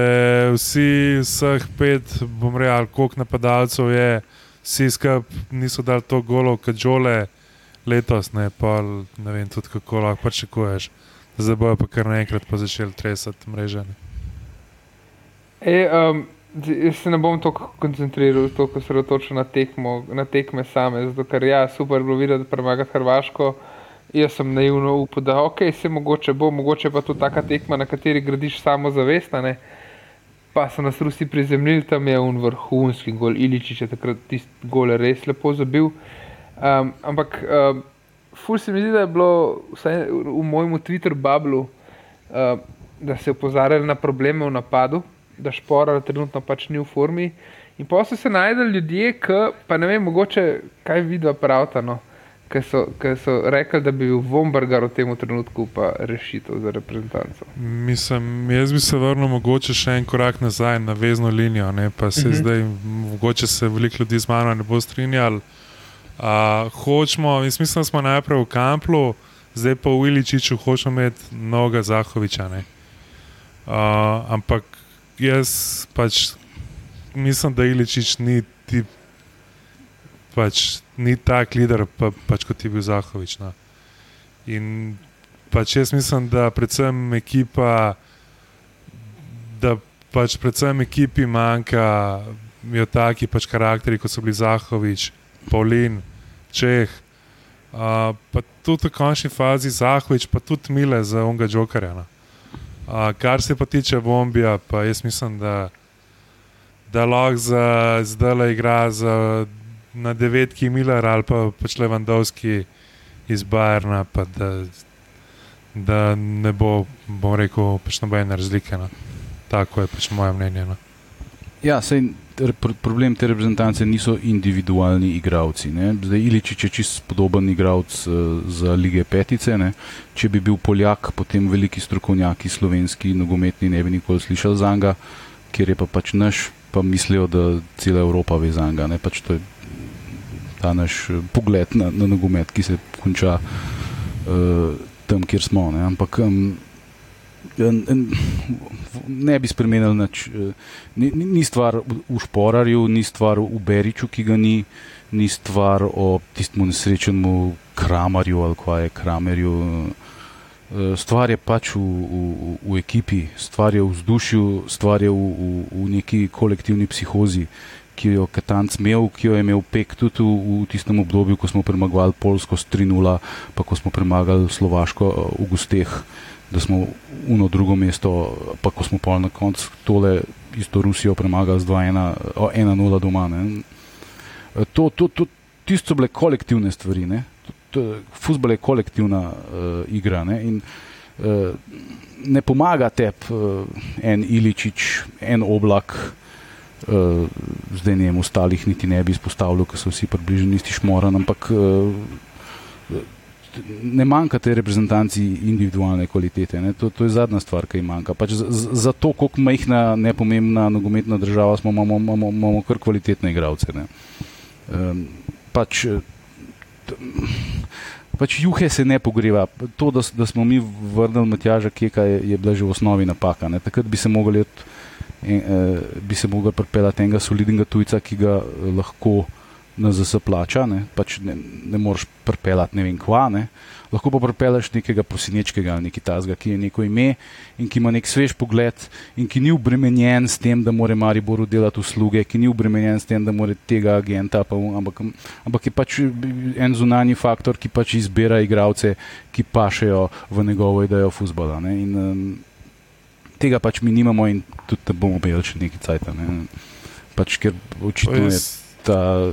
vsi, vseh pet, bom rekel, koliko napadalcev je, vsi skupaj niso dali to golo, kot žole letos, ne, pa ne vem tudi kako lahko pričakuješ. Zdaj bojo pa kar naenkrat začeli tresati mreže. E, um, jaz se ne bom tako koncentriral, tako se osredotočil na, na tekme same, zato ker ja, super bilo videti, da premaga Hrvaško. Jaz sem naivno upal, da okay, se mogoče bo, mogoče pa to taka tekma, na kateri gradiš samo zavest. Pa so nas Rusi prizemljili, tam je un vrhunski gol, Iličič je takrat tisti gol res lepo zabil. Um, ampak, um, ful se mi zdi, da je bilo vsaj v mojem Twitter bablu, um, da se je opozarjali na probleme v napadu, da špora trenutno pač ni v formi. In pa so se najdeli ljudje, ki pa ne vem, mogoče kaj vidva pravta. No ki so, so rekli, da bi bil Vombergar v tem trenutku pa rešitev za reprezentanco. Mislim, jaz bi se vrnil mogoče še en korak nazaj na vezno linijo, ne? pa se uh mhm. -huh. zdaj, mogoče se veliko ljudi z mano ne bo strinjali. Uh, hočemo, mislim, da smo najprej v Kamplu, zdaj pa v Iličiču hočemo imeti mnoga Zahoviča. Uh, ampak jaz pač mislim, da Iličič ni tip pač ni tak lider, pa, pač kot je bil Zahovič. No. In pač jaz mislim, da predvsem ekipa, da pač predvsem ekipi manjka, imajo taki pač karakteri, kot so bili Zahovič, Paulin, Čeh. Uh, pa tudi v končni fazi Zahovič, pa tudi Mile za onga Jokerja. No. Uh, kar se pa tiče Bombija, pa jaz mislim, da, da lahko zdaj le igra za na devetki Miller ali pa pač Levandovski iz Bajerna, pa da, da ne bo, bom rekel, pač nobene razlike. No. Tako je pač moje mnenje. No. Ja, sej, problem te reprezentance niso individualni igravci. Ne? Zdaj, Iličič je čist podoben igralec uh, za lige petice. Ne? Če bi bil Poljak, potem veliki strokovnjaki slovenski nogometni ne bi nikoli slišali za njega, ker je pa pač naš, pa mislijo, da cela Evropa ve za njega. Pač to je ta naš eh, pogled na, na nogomet, ki se konča uh, tam, kjer smo. Ne? Ampak um, ne bi spremenil nič. Eh, ni, ni stvar v Šporarju, ni stvar v Beriču, ki ga ni, ni stvar o tistem nesrečnemu Kramarju ali kaj je Kramerju. Eh, stvar je pač v, v, v ekipi, stvar je v vzdušju, stvar je v, v, v neki kolektivni psihozi, ki jo je Katanc imel, ki jo je imel Pek tudi v, v tistem obdobju, ko smo premagovali Polsko s 3-0, pa ko smo premagali Slovaško eh, v gusteh da smo uno drugo mesto, pa ko smo pa na koncu tole isto Rusijo premagali z 2-1 doma. E, to, to, to, tisto so bile kolektivne stvari. Fusbol je kolektivna uh, igra ne? in uh, ne pomaga tebi uh, en Iličič, en oblak. Uh, zdaj ne vem, ostalih niti ne bi izpostavljal, ker so vsi približni isti šmoran, ampak uh, ne manjka te reprezentanci individualne kvalitete. To, to je zadnja stvar, ki jim manjka. Pač za to, koliko majhna, nepomembna nogometna država smo, imamo, imamo, imamo kar kvalitetne igralce. Um, pač, pač juhe se ne pogreva. To, da, da smo mi vrnili Matjaža Keka, je, je bila že v osnovi napaka. Ne? Takrat bi se mogli. In, eh, bi se lahko pripeljal enega solidnega tujca, ki ga eh, lahko na ZS plača, ne, pač ne, ne moreš pripeljati ne vem kva, ne. lahko pa pripelješ nekega prosinečkega ali nekaj tazga, ki je neko ime in ki ima nek svež pogled in ki ni obremenjen s tem, da mora Mariboru delati usluge, ki ni obremenjen s tem, da mora tega agenta, pa, ampak, ampak je pač en zunanji faktor, ki pač izbira igralce, ki pašejo v njegovo idejo futbola. In um, tega pač mi nimamo in tudi ne bomo imeli še nekaj cajt. Ne. Pač, ker očitno je ta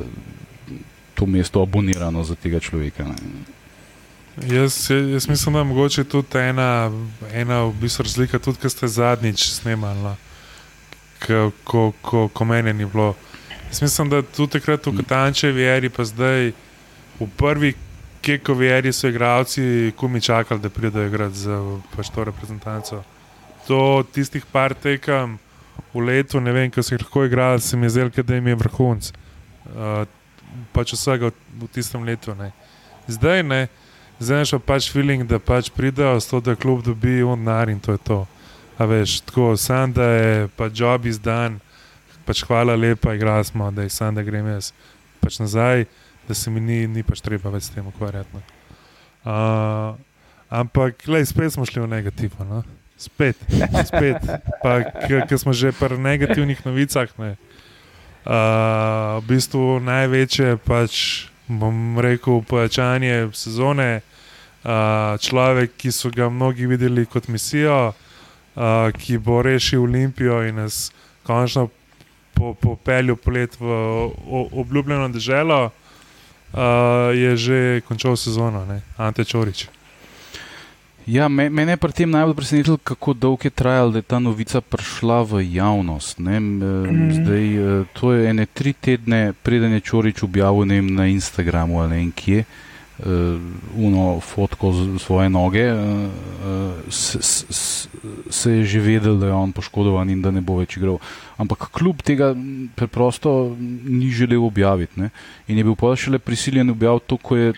to mesto abonirano za tega človeka. Jaz, jaz mislim, da je mogoče tudi ena, ena v bistvu razlika, tudi ker ste zadnjič snemali, no. ko, ko, ko meni ni bilo. Jaz mislim, da tudi takrat v Katančevi eri, pa zdaj v prvi kekovi eri so igravci kumi čakali, da pridejo igrati za pač to reprezentanco. To tistih par tekem v letu, ne vem, ko so jih lahko igrali, se mi je zdelo, da jim je vrhunc. Uh, pač vsega v, tistem letu. Ne. Zdaj ne, zdaj imaš pač feeling, da pač pridejo s to, da klub dobi unar in to je to. A veš, tako sam, da je pač job izdan, pač hvala lepa, igrali smo, da je sam, da grem jaz pač nazaj, da se mi ni, ni pač treba več s tem ukvarjati. Uh, ampak, gledaj, spet smo šli v negativno. No? Spet, spet. Pa, ker smo že pri negativnih novicah. Ne? Uh, v bistvu največje, pač, bom rekel, povečanje sezone. Uh, človek, ki so ga mnogi videli kot misijo, uh, ki bo rešil Olimpijo in nas končno popeljal po polet v o, obljubljeno državo, uh, je že končal sezono, ne? Ante Čorič. Ja, me, mene je pri tem najbolj presenetilo, kako dolgo je trajalo, da je ta novica prišla v javnost. Mm. Zdaj, eh, to je ene tri tedne, preden je Čorič objavil vem, na Instagramu ali nekje. Uh, uno fotko z svoje noge, uh, s, s, se je že vedel, da je on poškodovan in da ne bo več igral. Ampak kljub tega preprosto ni želel objaviti. Ne? In je bil pa še le prisiljen objaviti to, ko je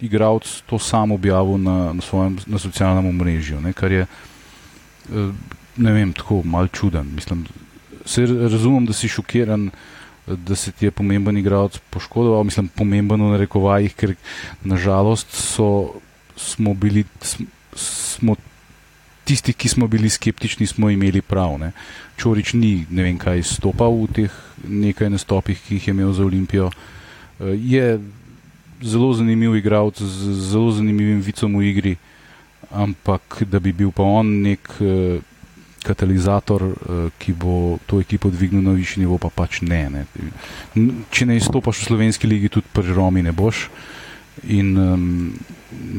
igralec to sam objavil na, na svojem na socialnem omrežju, ne, kar je eh, ne vem, tako mal čuden. Mislim, se razumem, da si šokiran, da se ti je pomemben igralec poškodoval, mislim, pomemben v narekovajih, ker nažalost so, smo bili. Smo Tisti, ki smo bili skeptični, smo imeli prav. Ne. Čorič ni ne vem kaj stopal v teh nekaj nastopih, ki jih je imel za Olimpijo. Eh, je zelo zanimiv igralec z zelo zanimivim vicom v igri, ampak da bi bil pa on nek uh, katalizator, uh, ki bo to ekipo dvignil na višji nivo, pa pač ne, ne. Če ne izstopaš v slovenski ligi, tudi pri Romi ne boš. In um,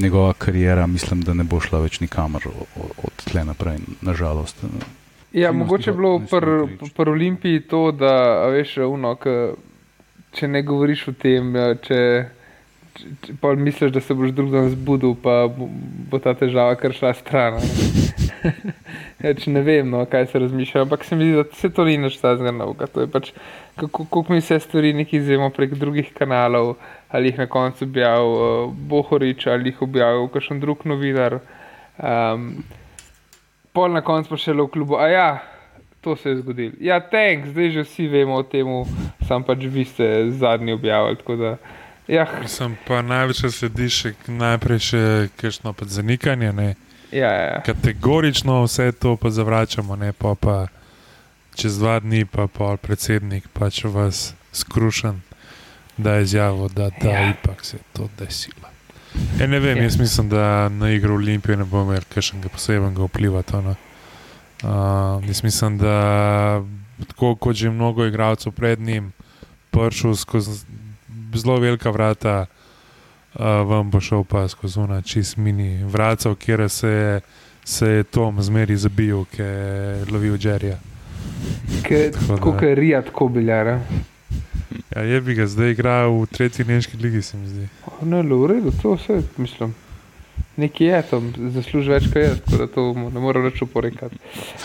njegova karijera, mislim, da ne bo šla več nikamor od tle naprej, nažalost. Ja, mogoče je bilo pri pr Olimpiji to, da veš, uno, k, če ne govoriš o tem, ja, če, pa misliš, da se boš drug dan zbudil, pa bo, ta težava kar šla stran. a ne. vem, no, kaj se razmišlja, ampak se mi zdi, da se to ni nič tazga novega. To je pač, kako, kako mi vse stvari neki izjemo prek drugih kanalov, ali jih na koncu objavil uh, Bohorič, ali jih objavil kakšen drug novinar. Um, pol na koncu pa še le v klubu. A ja, to se je zgodilo. Ja, tank, zdaj že vsi vemo o tem, sam pač vi ste zadnji objavili. tako Da, ja, Sem pa največ slediš najprej še kakšno pa zanikanje. Ne? ja, ja, ja. Kategorično vse to pa zavračamo, ne pa, pa čez dva dni pa pol predsednik pač vas skrušen, da je izjavil, da, da Ja. ipak se je to desilo. Ja, ne vem, ja. jaz mislim, da na igro Olimpije ne bo imel kakšnega posebnega vpliva. To, no. uh, jaz mislim, da tako kot že mnogo igralcev pred njim, prišel skozi zelo velika vrata, uh, vam bo šel pa skozi una čist mini vrata, kjer se je, se je Tom zmeri zabil, ki je lovil Jerryja. Tako kot je Rija, tako biljara. Ja, je bi ga zdaj igral v tretji nemški ligi, se mi zdi. No, le v redu, to vse mislim. Nekje je tam, zasluži več kot jaz, tako da to ne morem več oporekati.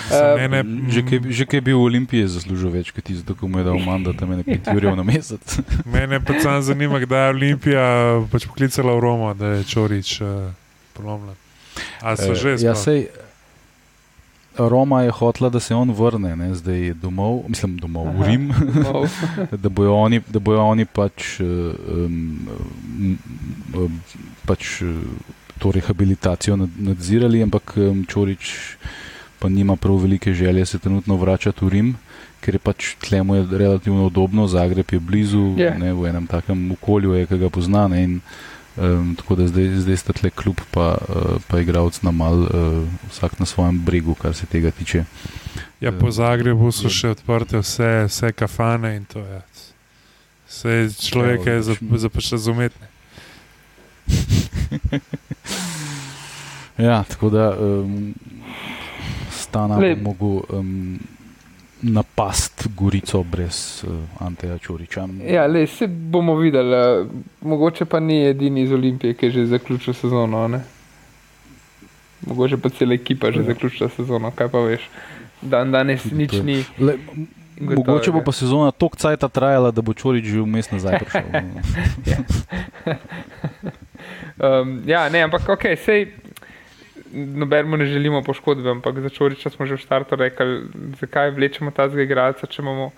Samo Eh, mene, Že kaj, že kaj bi v Olimpiji zaslužil več kot ti, zato ko mu je dal mandat, tam je nekaj jurjev na mesec. Mene pa samo zanima, kdaj je Olimpija pač poklicala v Romo, da je Čorič uh, polomljen. A so Eh, že ja, sploh? sej, Roma je hotela, da se on vrne, ne, zdaj domov, mislim domov, v Aha. Rim, no, da bojo oni, da bojo oni pač, eh, um, um, um, pač eh, to rehabilitacijo nad- nadzirali, ampak Čorič pa nima prav velike želje se trenutno vračati v Rim, ker je pač tlemu je relativno udobno, Zagreb je blizu, Je. ne, v enem takem okolju je, ki ga pozna. Ne, in, Um, tako da zdaj, zdaj sta tle kljub, pa, uh, pa igralec na mal, uh, vsak na svojem bregu, kar se tega tiče. Ja, po Zagrebu so še odprte vse, vse kafane in to je. Vse človek je za, za pač razumeti. Ja, tako da um, stana Lej. bi mogel um, napast Gorico brez uh, Anteja Čoriča. ja, le, se bomo videli. Mogoče pa ni edini iz Olimpije, ki je že zaključil sezono. Ne? Mogoče pa cela ekipa že Ja. zaključila sezono, kaj pa veš. Dan danes nič ni. Le, gotovega. mogoče bo pa sezona toliko cajta trajala, da bo Čorič že vmes nazaj prišel. Um, ja, ne, ampak ok, sej. Nobenemu ne želimo poškodbe, ampak za Čoriča smo že v startu rekli, zakaj vlečemo ta zga igralca, če imamo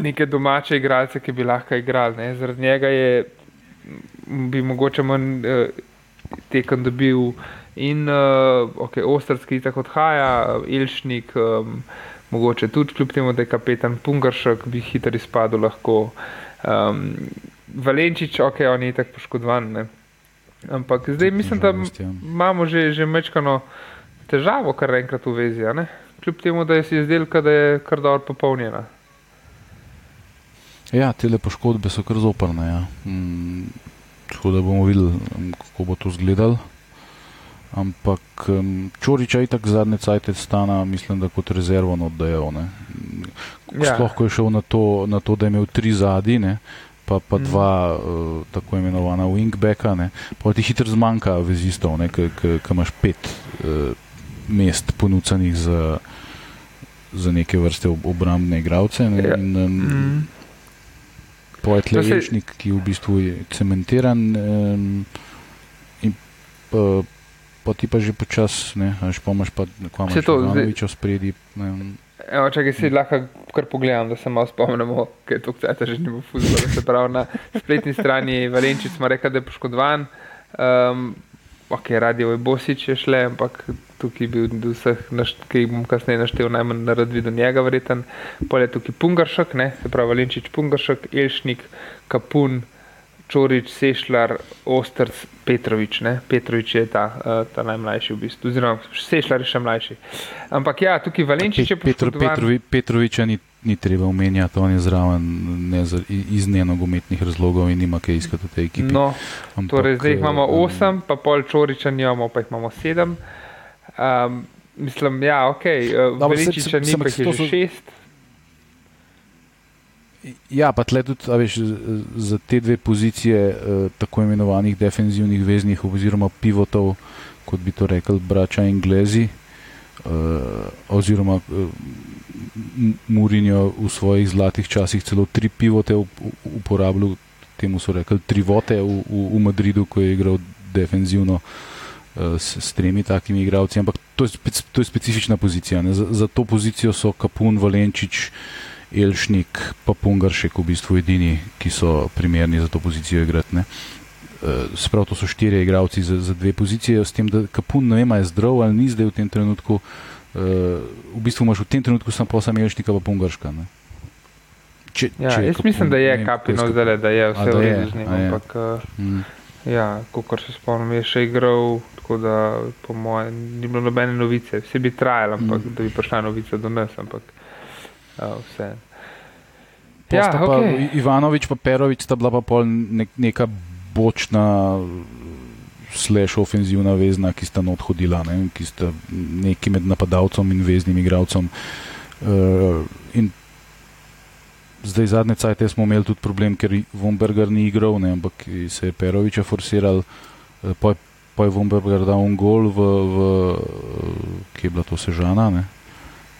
neke domače igralce, ki bi lahko igrali. Ne? Zaradi njega je, bi mogoče manj uh, tekem dobil in uh, okay, Ostrski tako odhaja, Ilšnik, um, mogoče tudi kljub temu, da je kapetan Pungaršek, bi hitro izpadel lahko. Um, Valenčič, ok, on je tako poškodovan. Ne? Ampak zdaj mislim, da ja. imamo že, že mečkano težavo, kar enkrat v vezi. Kljub temu, da je izdelka, da je kar dobro popolnjena. Ja, te poškodbe so kar zoprne. Ja. Mm, tako da bomo videli, um, kako bo to izgledalo. Ampak um, Čoriča je tako zadnje cajte stana, mislim, da kot rezervno oddajal. Ja. Sploh, ko je šel na to, na to da je imel tri zadnje, pa, pa mm. dva uh, tako imenovana wingbacka, pa ti hitro zmanjka vezistov, ki imaš pet uh, mest ponucenih za, za neke vrste ob, obrambne igralce. Ne, Ja. in, um, Mm. Poet To se- Leječnik, ki v bistvu je cementiran um, in pa, pa ti pa že počas, ne, a veš, pa imaš to, zdaj- Ivanoviča spredi. Ne, Evo, čakaj, si lahko kar pogledam, da se malo spomnimo, ker je to kceta že ni v futbolu. Se pravi, na spletni strani Valenčic smo rekli, da je poškodovan. Um, ok, radio je Bosič je šle, ampak tukaj bil do vseh, ki jih bom kasneje naštel, najmanj na rad videl njega verjeten. Pol je tukaj Pungaršek, ne, se pravi Valenčič Pungaršek, Elšnik, Kapun, Čorič, Sešljar, Ostrc, Petrovič. Ne? Petrovič je ta, uh, ta najmlajši v bistvu, oziroma Sešljar je še mlajši. Ampak ja, tukaj Valenčič je Petro, poškodovan. Petrovi, Petroviča ni, ni treba omenjati, on je zraven ne, iz nenogometnih razlogov in nima kaj iskati v tej ekipi. No, Ampak, torej zdaj jih imamo eh, 8, pa pol Čoriča nimamo, pa jih imamo 7. Um, mislim, ja, ok, Veličiča se- ni, pa jih je že so- šest. Ja, pa tle tudi, veš, za te dve pozicije eh, tako imenovanih defenzivnih veznih oziroma pivotov, kot bi to rekli braća Englezi, eh, oziroma eh, M- Mourinho v svojih zlatih časih celo tri pivote uporabljal, temu so rekli trivote v, v, v Madridu, ko je igral defenzivno. eh, S, s tremi takimi igralci, ampak to je, to je specifična pozicija. Za, za to pozicijo so Kapun, Valenčič, Elšnik, pa Pungaršek v bistvu edini, ki so primerni za to pozicijo igrati. ne. Eh, Sprav to so štirje igralci za, za dve pozicije, s tem, da Kapun ne vem, a je zdrav ali ni zdaj v tem trenutku. Uh, v bistvu imaš v tem trenutku samo posam Elšnika, pa Pungarška. Ne. Če, Ja, če jaz Kapun- mislim, da je kapino kaj je zdaj, da je vse v redu z njim, ampak uh, Mm. ja, kot se spomnim, je še igral, tako da po mojem ni bilo nobene novice. Vse bi trajalo, ampak Mm. da bi prišla novica do nas, ampak uh, vse. Ja, pa. I- Ivanovič in Perovič sta bila pa pol nek, neka bočna, slash ofenzivna vezna, ki sta not hodila, ne, ki sta neki med napadalcem in veznim igralcem. Uh, in zdaj zadnje cajte smo imeli tudi problem, ker Vomberger ni igral, ne, ampak se je Peroviča forsiral, uh, pa, je- Vomberger dal un gol v, v uh, kje je bila to Sežana. Ne.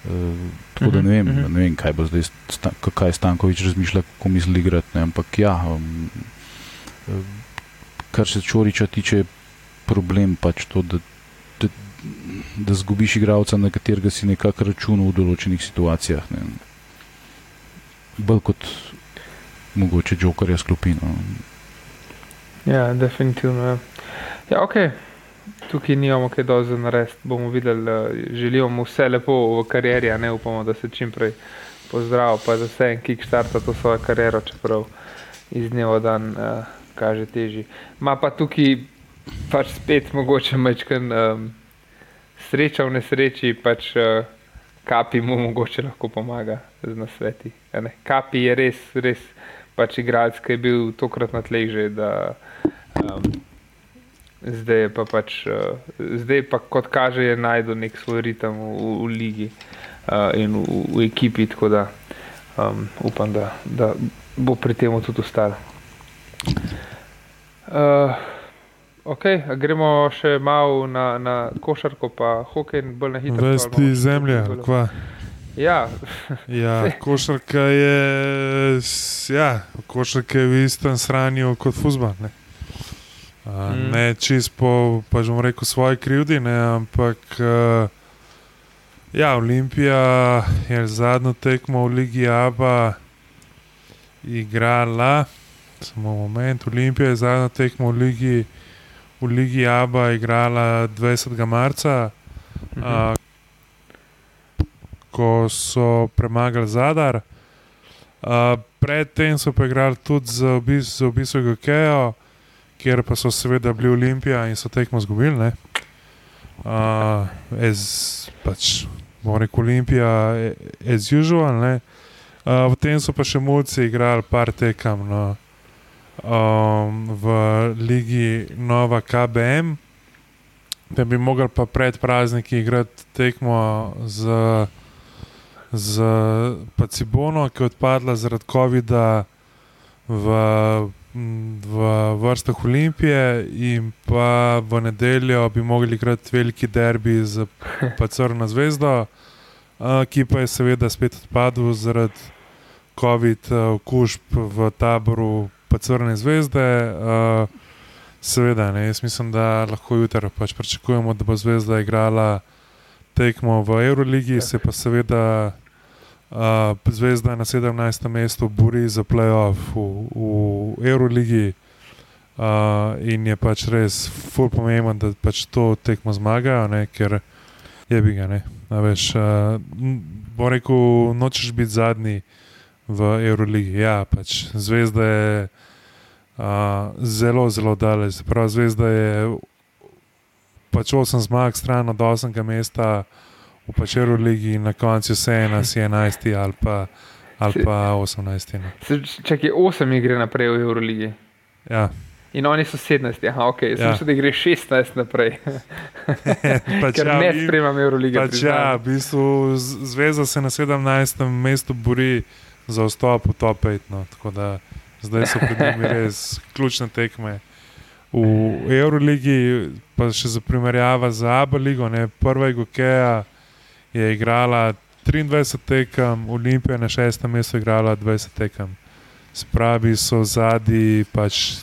Uh, tako da ne vem, Mhm, mhm. ne vem, kaj bo zdaj, sta, kaj Stankovič razmišlja, kako misli igrati. Ne, ampak ja, um, eh, kar se Čoriča tiče, je problem pač to, da, da, da zgubiš igralca, na katerega si nekako računal v določenih situacijah. Ne. Bolj kot mogoče Jokerja sklopino. Ja, definitivno. Ja, ja ok. Tukaj nimamo kaj dosti za narediti. Bomo videli, želimo mu vse lepo v karieri, a ne upamo, da se čim prej pozdravi, pa da se en kickstarta to svojo kariero, čeprav iz dneva v dan uh, kaže teži. Ma pa tukaj pač spet mogoče mečken um, sreča v nesreči, pač uh, kapi mu mogoče lahko pomaga z nasveti. Kapi je res, res pač igralec, ki je bil tokrat na tleh že, da um, zdaj je pa pač, uh, zdaj pa kot kaže, je najdel nek svoj ritem v, v, v ligi uh, in v, v ekipi, tako da um, upam, da, da bo pri tem tudi ostal. Uh, ok, a gremo še malo na, na košarko, pa hokej, bolj na hitro. Vesti zemlje, kva. Ja, Ja, košarka je, ja, košarka je v istem sranju kot fuzbal. Ne, uh, Mm. ne čist po, pa že bom rekel, svoji krivdi, ne, ampak uh, ja, Olimpija je zadnjo tekmo v Ligi Aba igrala, samo moment, Olimpija je zadnjo tekmo v Ligi, v Ligi Aba igrala 20. marca. mhm. Uh, ko so premagali Zadar. Uh, predtem so pa igrali tudi za obis- obisko Gokejo, kjer pa so seveda bili Olimpija in so tekmo zgubili. ne. Uh, as, pač, bomo rekel Olimpija, as usual. Uh, potem so pa še mulci igrali par tekem no, um, v ligi Nova KBM, da bi mogli pa pred prazniki igrati tekmo z, z Cibono, ki je odpadla zaradi COVID-a v, v vrstah Olimpije, in pa v nedeljo bi mogli igrati veliki derbi z pa Crno zvezdo, ki pa je seveda spet odpadel zaradi COVID-okužb v taboru pa Crne zvezde. Seveda, ne, jaz mislim, da lahko jutri pač pričakujemo, da bo Zvezda igrala tekmo v Euroligi, se pa seveda uh, Zvezda na 17. mestu bori za playoff v, v Euroligi uh, in je pač res ful pomemben, da pač to tekmo zmagajo, ne, ker je bi ga. Ne, A veš, uh, bo rekel, nočeš biti zadnji v Euroligi. Ja, pač Zvezda je. Uh, zelo, zelo daleč. Prav zvezda je pač 8 zmag, stran od 8. mesta v Pačeru ligi in na koncu vse ena si 11 ali pa, ali pa 18. No. Se- Čakaj, 8 igre naprej v Euroligi. Ja, In oni so 17, aha, ok, Ja. mislim, da gre 16 naprej, pač, ker ja, ne spremem Eurolige. Pač, ja, v bistvu zveza se na 17. mestu bori za vstop v top 5. No, tako da zdaj so pred njimi res ključne tekme. V Euroligi, pa še za primerjava z Abu ne, prva Igokeja je igrala 23 tekem, Olimpija na šestem mestu je igrala 20 tekem. Spravi so zadnji pač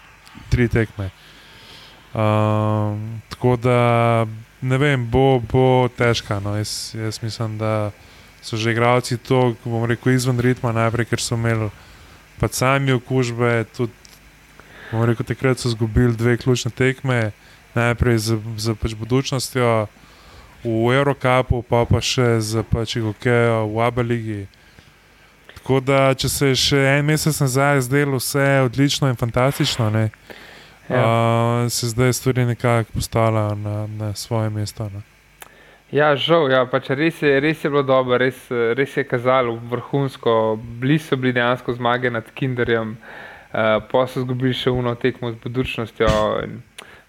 tri tekme. Um, tako da ne vem, bo, bo težka. No. Jaz, jaz mislim, da so že igralci to, bom rekel, izven ritma, najprej, ker so imeli pač sami okužbe. Tudi, bom rekel, takrat so izgubili dve ključne tekme, najprej z, z pač budučnostjo v Eurocapu, pa pa še z pač Igokejo v Abeligi. Tako da, če se je še en mesec nazaj zdelo vse odlično in fantastično, ne, Ja. uh, se zdaj stvari nekako postavljajo na, na svoje mesto. Ne. Ja, žal, ja, pač res, je, res je bilo dobro, res, res je kazalo vrhunsko. Bili so bili dejansko zmage nad Kinderjem, uh, pa so izgubili še uno tekmo z budučnostjo. in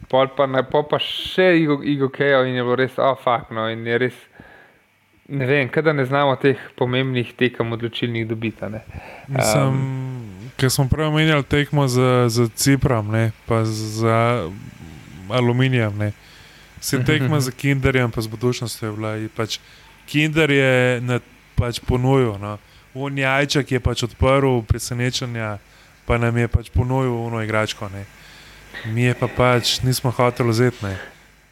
Pol pa, na- pol pa še Igo, Igo Kejo in je bilo res, oh, fuck, no, in je res, ne vem, kada ne znamo teh pomembnih tekem odločilnih dobiti. a ne. Mislim, ker smo prej omenjali tekmo z, z Ciprom, ne, pa z aluminijem. Ne. Se tekma z Kinderjem, pa z budučnostjo je bila. Pač Kinder je na, pač ponujal. No. Un jajček je pač odprl presenečenja, pa nam je pač ponujal uno igračko. Ne. Mi je pa pač nismo hoteli vzeti. Ne.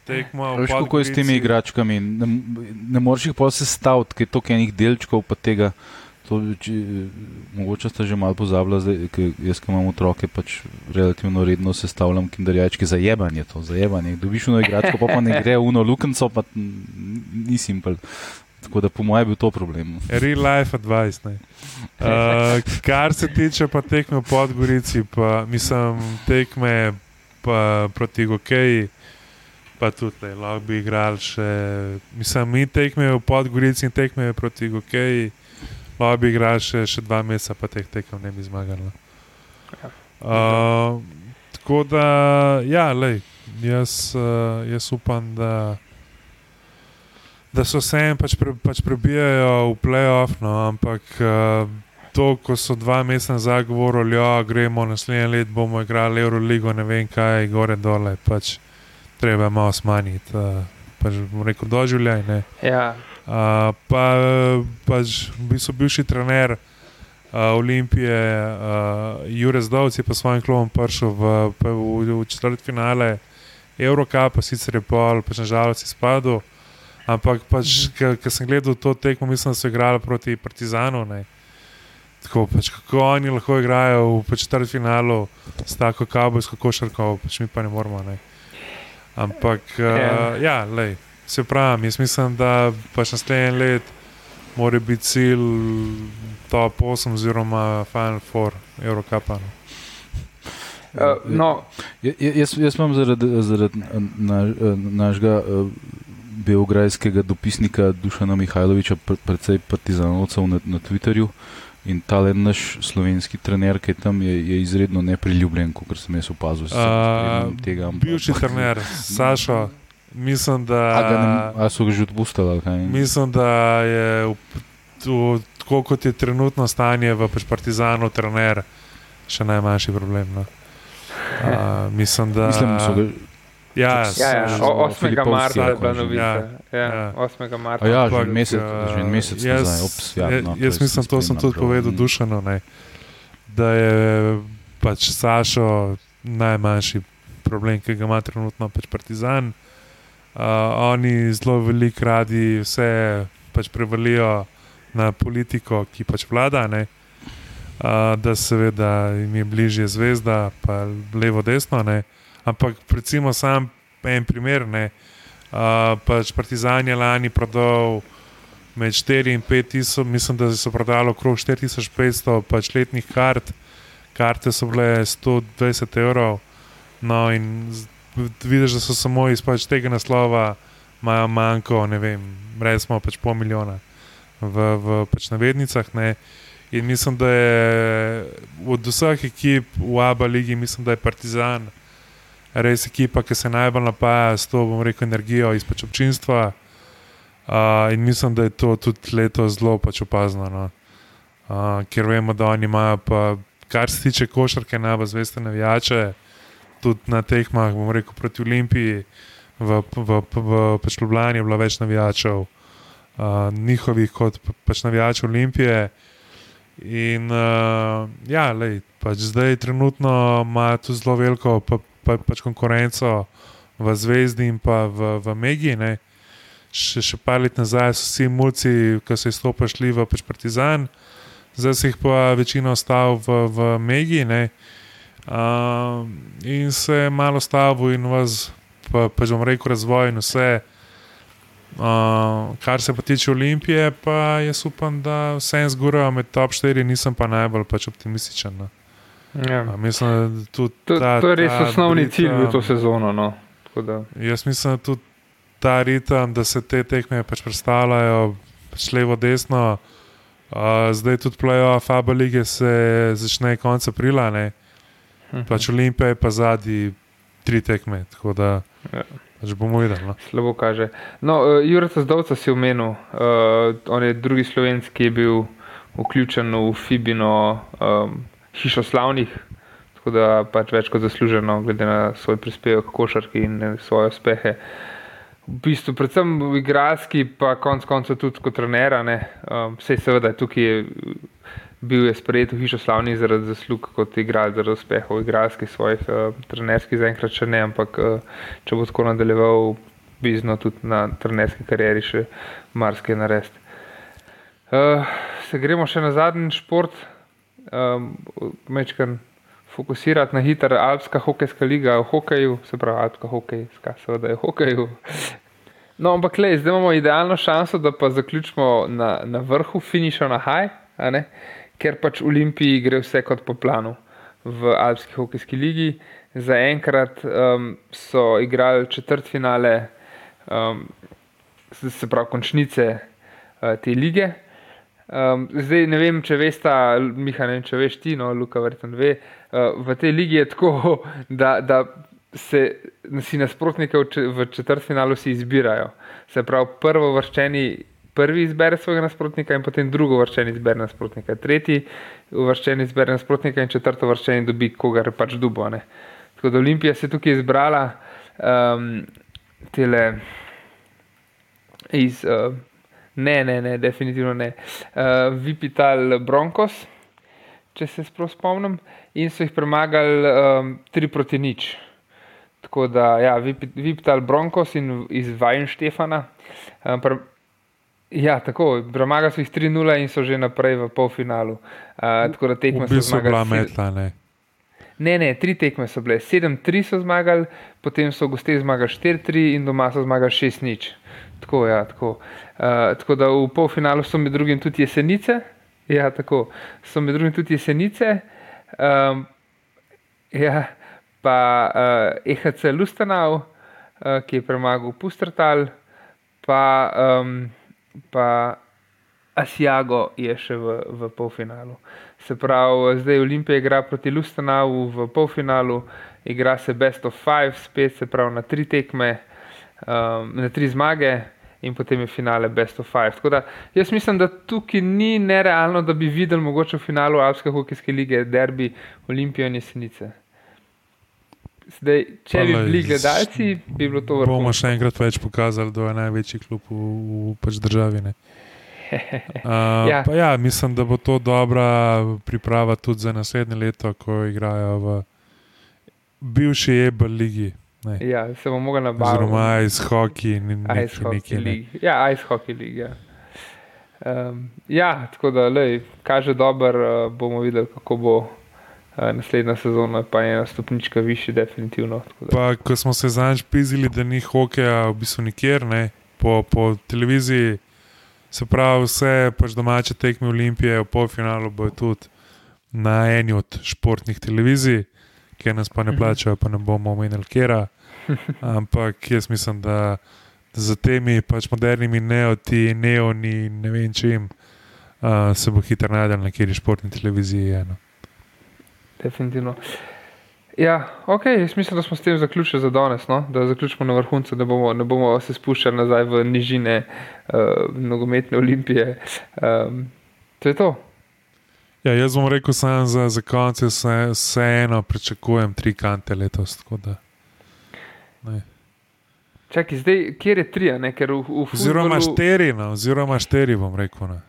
Veš, kako je s temi igračkami? Ne, ne moreš jih pa sestaviti, ker je toliko enih delčkov, pa tega. To, če, mogoče ste že malo pozabili, zdaj, ker jaz, ki imam otroke, pač relativno redno sestavljam kinderjačke za jebanje. To, za jebanje. Dobiš uno igračko, pa, pa ne gre uno lukenco, pa ni simpel. Tako da po mojem je bil to problem. Real life advice. ne. Uh, kar se tiče pa tekme v Podgorici, pa mislim tekme pa proti Gokeji, pa tudi le, lahko bi igrali še. Mislim, mi tekme v Podgorici in tekme proti Gokeji, lahko bi igrali še, še dva meseca, pa teh tekem ne bi zmagali. Uh, tako da, ja, lej, jaz, uh, jaz upam, da da so se jim pač, pre, pač prebijajo v playoff, no, ampak uh, to, ko so dva meseca nazaj govorili, da gremo naslednje leto, bomo igrali Euroligo, ne vem kaj, gore dole, pač treba je malo smanjiti, uh, pač rekel, doživljaj. ne. Ja, Uh, pa pač v bistvu bivši trener uh, Olimpije, uh, Jurek Zdovc je pa svojim klubom prišel v, v, v, v četrt finale Eurocupa, sicer je pol, pač nažalost izpadel. Ampak, pač, ker sem gledal to tekmo, mislim, da so igrali proti Partizanu. Ne. Tako, pač, kako oni lahko igrajo v četrt finalu s tako kabelsko košarko, pač mi pa ne moramo. Ne. Ampak, uh, ja, lej, se pravi, jaz mislim, da pač naslednji let mora biti cilj top 8 oziroma Final Four Eurocupa. No. uh, no, Ja- ja- Jaz, jaz imam zaradi, zaradi na, našega eh, beograjskega dopisnika Dušana Mihajloviča pre- precej partizanovcev na, na Twitterju. In ta naš slovenski trener, ki je tam, je, je izredno nepriljubljen, kot sem jaz opazil. Uh, tega, ampak- bivši trener, Sašo, mislim, da. A, ga ne, a so ga že odpustili? Mislim, da je v, v, tako kot je trenutno stanje v pač Partizanu, trener še najmanjši problem. No. Uh, mislim, da. Mislim, da so ga. Ja, ja, ja, o- 8. Filipovski marca je bila novica. Ja, Ja, ja. 8. marca. A ja, že en mesec, eh, že en mesec jaz, nazaj. Ops, ja, ja, no, jaz jaz mislim, to sem tudi prav. povedal Mm. Dušanu, ne, da je pač Sašo najmanjši problem, ki ga ima trenutno pač Partizan. Uh, oni zelo veliko radi vse pač prevalijo na politiko, ki pač vlada. Ne. Uh, da seveda jim je bližje zvezda, pa levo, desno. Ne. Ampak recimo sam en primer. Ne. Uh, pač Partizan je lani prodal med 4 in 5 tisoč, mislim, da so prodali okrog 4500 pač letnih kart. Karte so bile 120 evrov. No, in vidiš, da so samo iz pač tega naslova imajo manjko, ne vem, recimo pač pol milijona v, v pač navednicah. Ne. In mislim, da je od vseh ekip v Abu Leiji, mislim, da je Partizan res ekipa, ki se najbolj napaja s to, bom rekel, energijo iz pač občinstva. Uh, in mislim, da je to tudi letos zelo pač opazno. No. Uh, ker vemo, da oni imajo, pa, kar se tiče košarke, najbolj zveste navijače, tudi na tekmah, bom rekel, proti Olimpiji, v, v, v, v pač Ljubljani je bilo več navijačev, uh, njihovih kot pač navijačev Olimpije. In uh, ja, lej, pač zdaj trenutno ima tu zelo veliko pa, pa, pač konkurenco v Zvezdi in pa v, v Megi. Ne še, še par let nazaj so vsi mulci, ki so izstopili, šli v pač Partizan, zdaj se jih pa večina ostal v, v Megi. Uh, in se je malo stavil, in vas, pa, pa že bom rekel, razvoj in vse. Uh, kar se pa tiče Olimpije, pa jaz upam, da vse en zgoraj med top 4, nisem pa najbolj pač optimističen. No. Ja. Mislim, to, ta, to je res osnovni cilj v to sezono. No. Jaz mislim, da tudi ta ritem, da se te tekme pač predstavljajo pač levo, desno. Uh, zdaj tudi plejo, Fabo lige se začne konec aprila, ne? Mhm. pač Olimpija je pa zadnji tri tekme. Tako da ja. pač bomo videli. No? Slabo kaže. No, uh, Jurek Zdovca si omenil, uh, on je drugi slovenski, ki je bil vključen v Fibino um, hišo slavnih. Tako da pač več kot zasluženo, glede na svoj prispevek, košarki in svoje uspehe. V bistvu, predvsem v igralski, pa konec koncev tudi kot trener. Um, Vse seveda tukaj je bil je sprejet v hišo slavnih zaradi zaslug kot igralec, zaradi uspeha v igralskih svojih uh, trenerskih, zaenkrat še ne, ampak uh, če bo tako nadaljeval, bi znal tudi na trenerski karieri še marsikaj narediti. Uh, se gremo še na zadnji šport, um, mečkan fokusirati na hiter, Alpska hokejska liga v hokeju, se pravi, Alpska hokejska, seveda je v hokeju. No, ampak le, zdaj imamo idealno šanso, da pa zaključimo na, na vrhu, finiša na haj, ker pač v Olimpiji gre vse kot po planu v Alpski hokejski ligi. Zaenkrat um, so igrali četrt finale, um, se pravi, končnice uh, te lige. Um, zdaj ne vem, če veš, Miha, ne vem, če veš ti, no, Luka, verjetno ve. Uh, v tej ligi je tako, da, da se si nasprotnike v četrtfinalu izbirajo. Se pravi, prvo vrščeni prvi izbere svojega nasprotnika in potem drugo vrščeni izbere nasprotnika. Tretji vrščeni izbere nasprotnika in četrto vrščeni dobi, koga je pač dubo. Ne. Tako da Olimpija se je tukaj izbrala um, tele iz. Uh, Ne, ne, ne, definitivno ne. Uh, Vipital Broncos, če se spomnim, in so jih premagali um, 3 proti nič. Tako da, ja, Vipital Broncos in iz Vajn Štefana. Um, pre, ja, tako, premagali so jih 3-0 in so že naprej v polfinalu. Uh, tako da tekme so zmagali. Ne, ne, tri tekme so bile. 7-3 so zmagali, potem so gosti zmagali 4-3 in doma so zmagali 6-0. Tako, ja, tako. Uh, tako da v polfinalu so med drugim tudi jesenice. Ja, tako. So med drugim tudi jesenice. Um, ja, pa uh, eh, EHC Lustenau, uh, ki je premagal Pustrtal, pa, um, pa Asiago je še v, v polfinalu. Se pravi, zdaj Olimpija igra proti Lustenau v polfinalu, igra se Best of Five, spet se pravi na tri tekme um, na tri zmage in potem je finale Best of Five. Tako da jaz mislim, da tukaj ni nerealno, da bi videli mogoče v finalu Alpske hokejske lige derbi Olimpije in Jesenice. Zdaj, če bi bili gledalci, bi bilo to vrhunsko. Bomo še enkrat več pokazali, da je največji klub v, v pač državi. Uh, ja. Ja, mislim, da bo to dobra priprava tudi za naslednje leto, ko igrajo v bivši Ebel ligi. Ja, se bomo mogli nabaviti. Zelo ice hockey in ice hockey league. Ja, ice hockey league. Ja. Um, ja, tako da, lej, kaže dobro, uh, bomo videli, kako bo uh, naslednja sezona, pa je ena stopnička više, definitivno. Pa, ko smo se zadnjič pizili, da ni hokeja v bistvu nikjer, ne, po, po televiziji, se pravi, vse pač domače tekme Olimpije v polfinalu bo tudi na eni od športnih televizij, ki nas pa ne mhm. plačajo, pa ne bomo omenili kera. Ampak jaz mislim, da za temi pač modernimi neoti, neoni, ne vem čim, uh, se bo hitro najdel na kjeri športni televiziji. Eno. Definitivno. Ja, ok, jaz mislim, da smo s tem zaključili za danes, no? da zaključimo na vrhuncu, da bomo, ne bomo se spuščali nazaj v nižine uh, nogometne olimpije. Um, to je to. Ja, jaz bom rekel, samo za, za konec, vse, vseeno pričakujem tri kante letos. Čakaj, zdaj, kjer je tri, a ne? ker v, v oziroma futbolu- štiri, no, oziroma štiri bom rekel. Ne.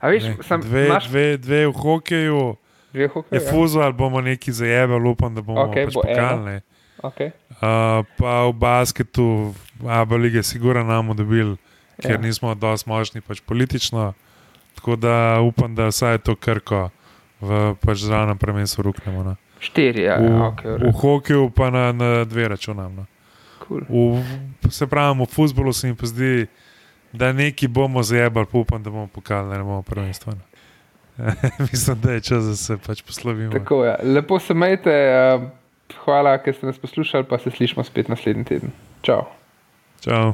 A veš, Ne, sam, dve, imaš dve, dve v hokeju, dve hokeje. je fuzbol, bomo neki zajebali, upam, da bomo Okej, pač bo pokalni. Okay. Uh, pa v basketu, Abu lige, sigurno nam dobili, ker Ja. nismo dosti močni pač politično. Tako da upam, da vsaj to krko v pač zdravnem prvenstvu ruknemo. No. Štiri, ja, V, ja okay, v hokeju pa na, na dve računam. No. cool. V, se pravi, v futbolu se mi pa zdi, da neki bomo zajebali, pa upam, da bomo pokali, ne bomo prvenstvo. Mislim, da je čas, da se pač poslovimo. Tako je. Lepo se majte, uh, hvala, ker ste nas poslušali, pa se slišimo spet naslednji teden. Čau. Čau.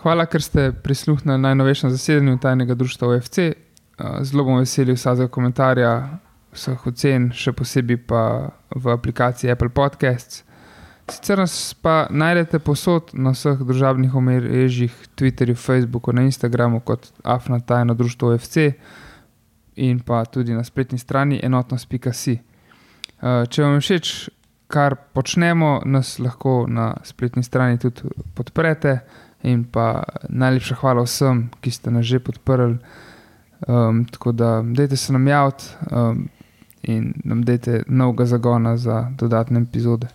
Hvala, ker ste prisluhnili najnovejšemu zasedanju tajnega društva OFC. Uh, Zelo bom vesel vsakega komentarja, vseh ocen, še posebej pa v aplikaciji Apple Podcasts. Sicer nas pa najdete posod na vseh družabnih omrežjih, Twitterju, Facebooku, na Instagramu kot Afna tajno društvo OFC in pa tudi na spletni strani enotnost.si. Uh, Če vam je všeč, kar počnemo, nas lahko na spletni strani tudi podprete. In pa najlepša hvala vsem, ki ste nas že podprli. Um, tako da, dajte se nam javiti um, in nam dajte novega zagona za dodatne epizode.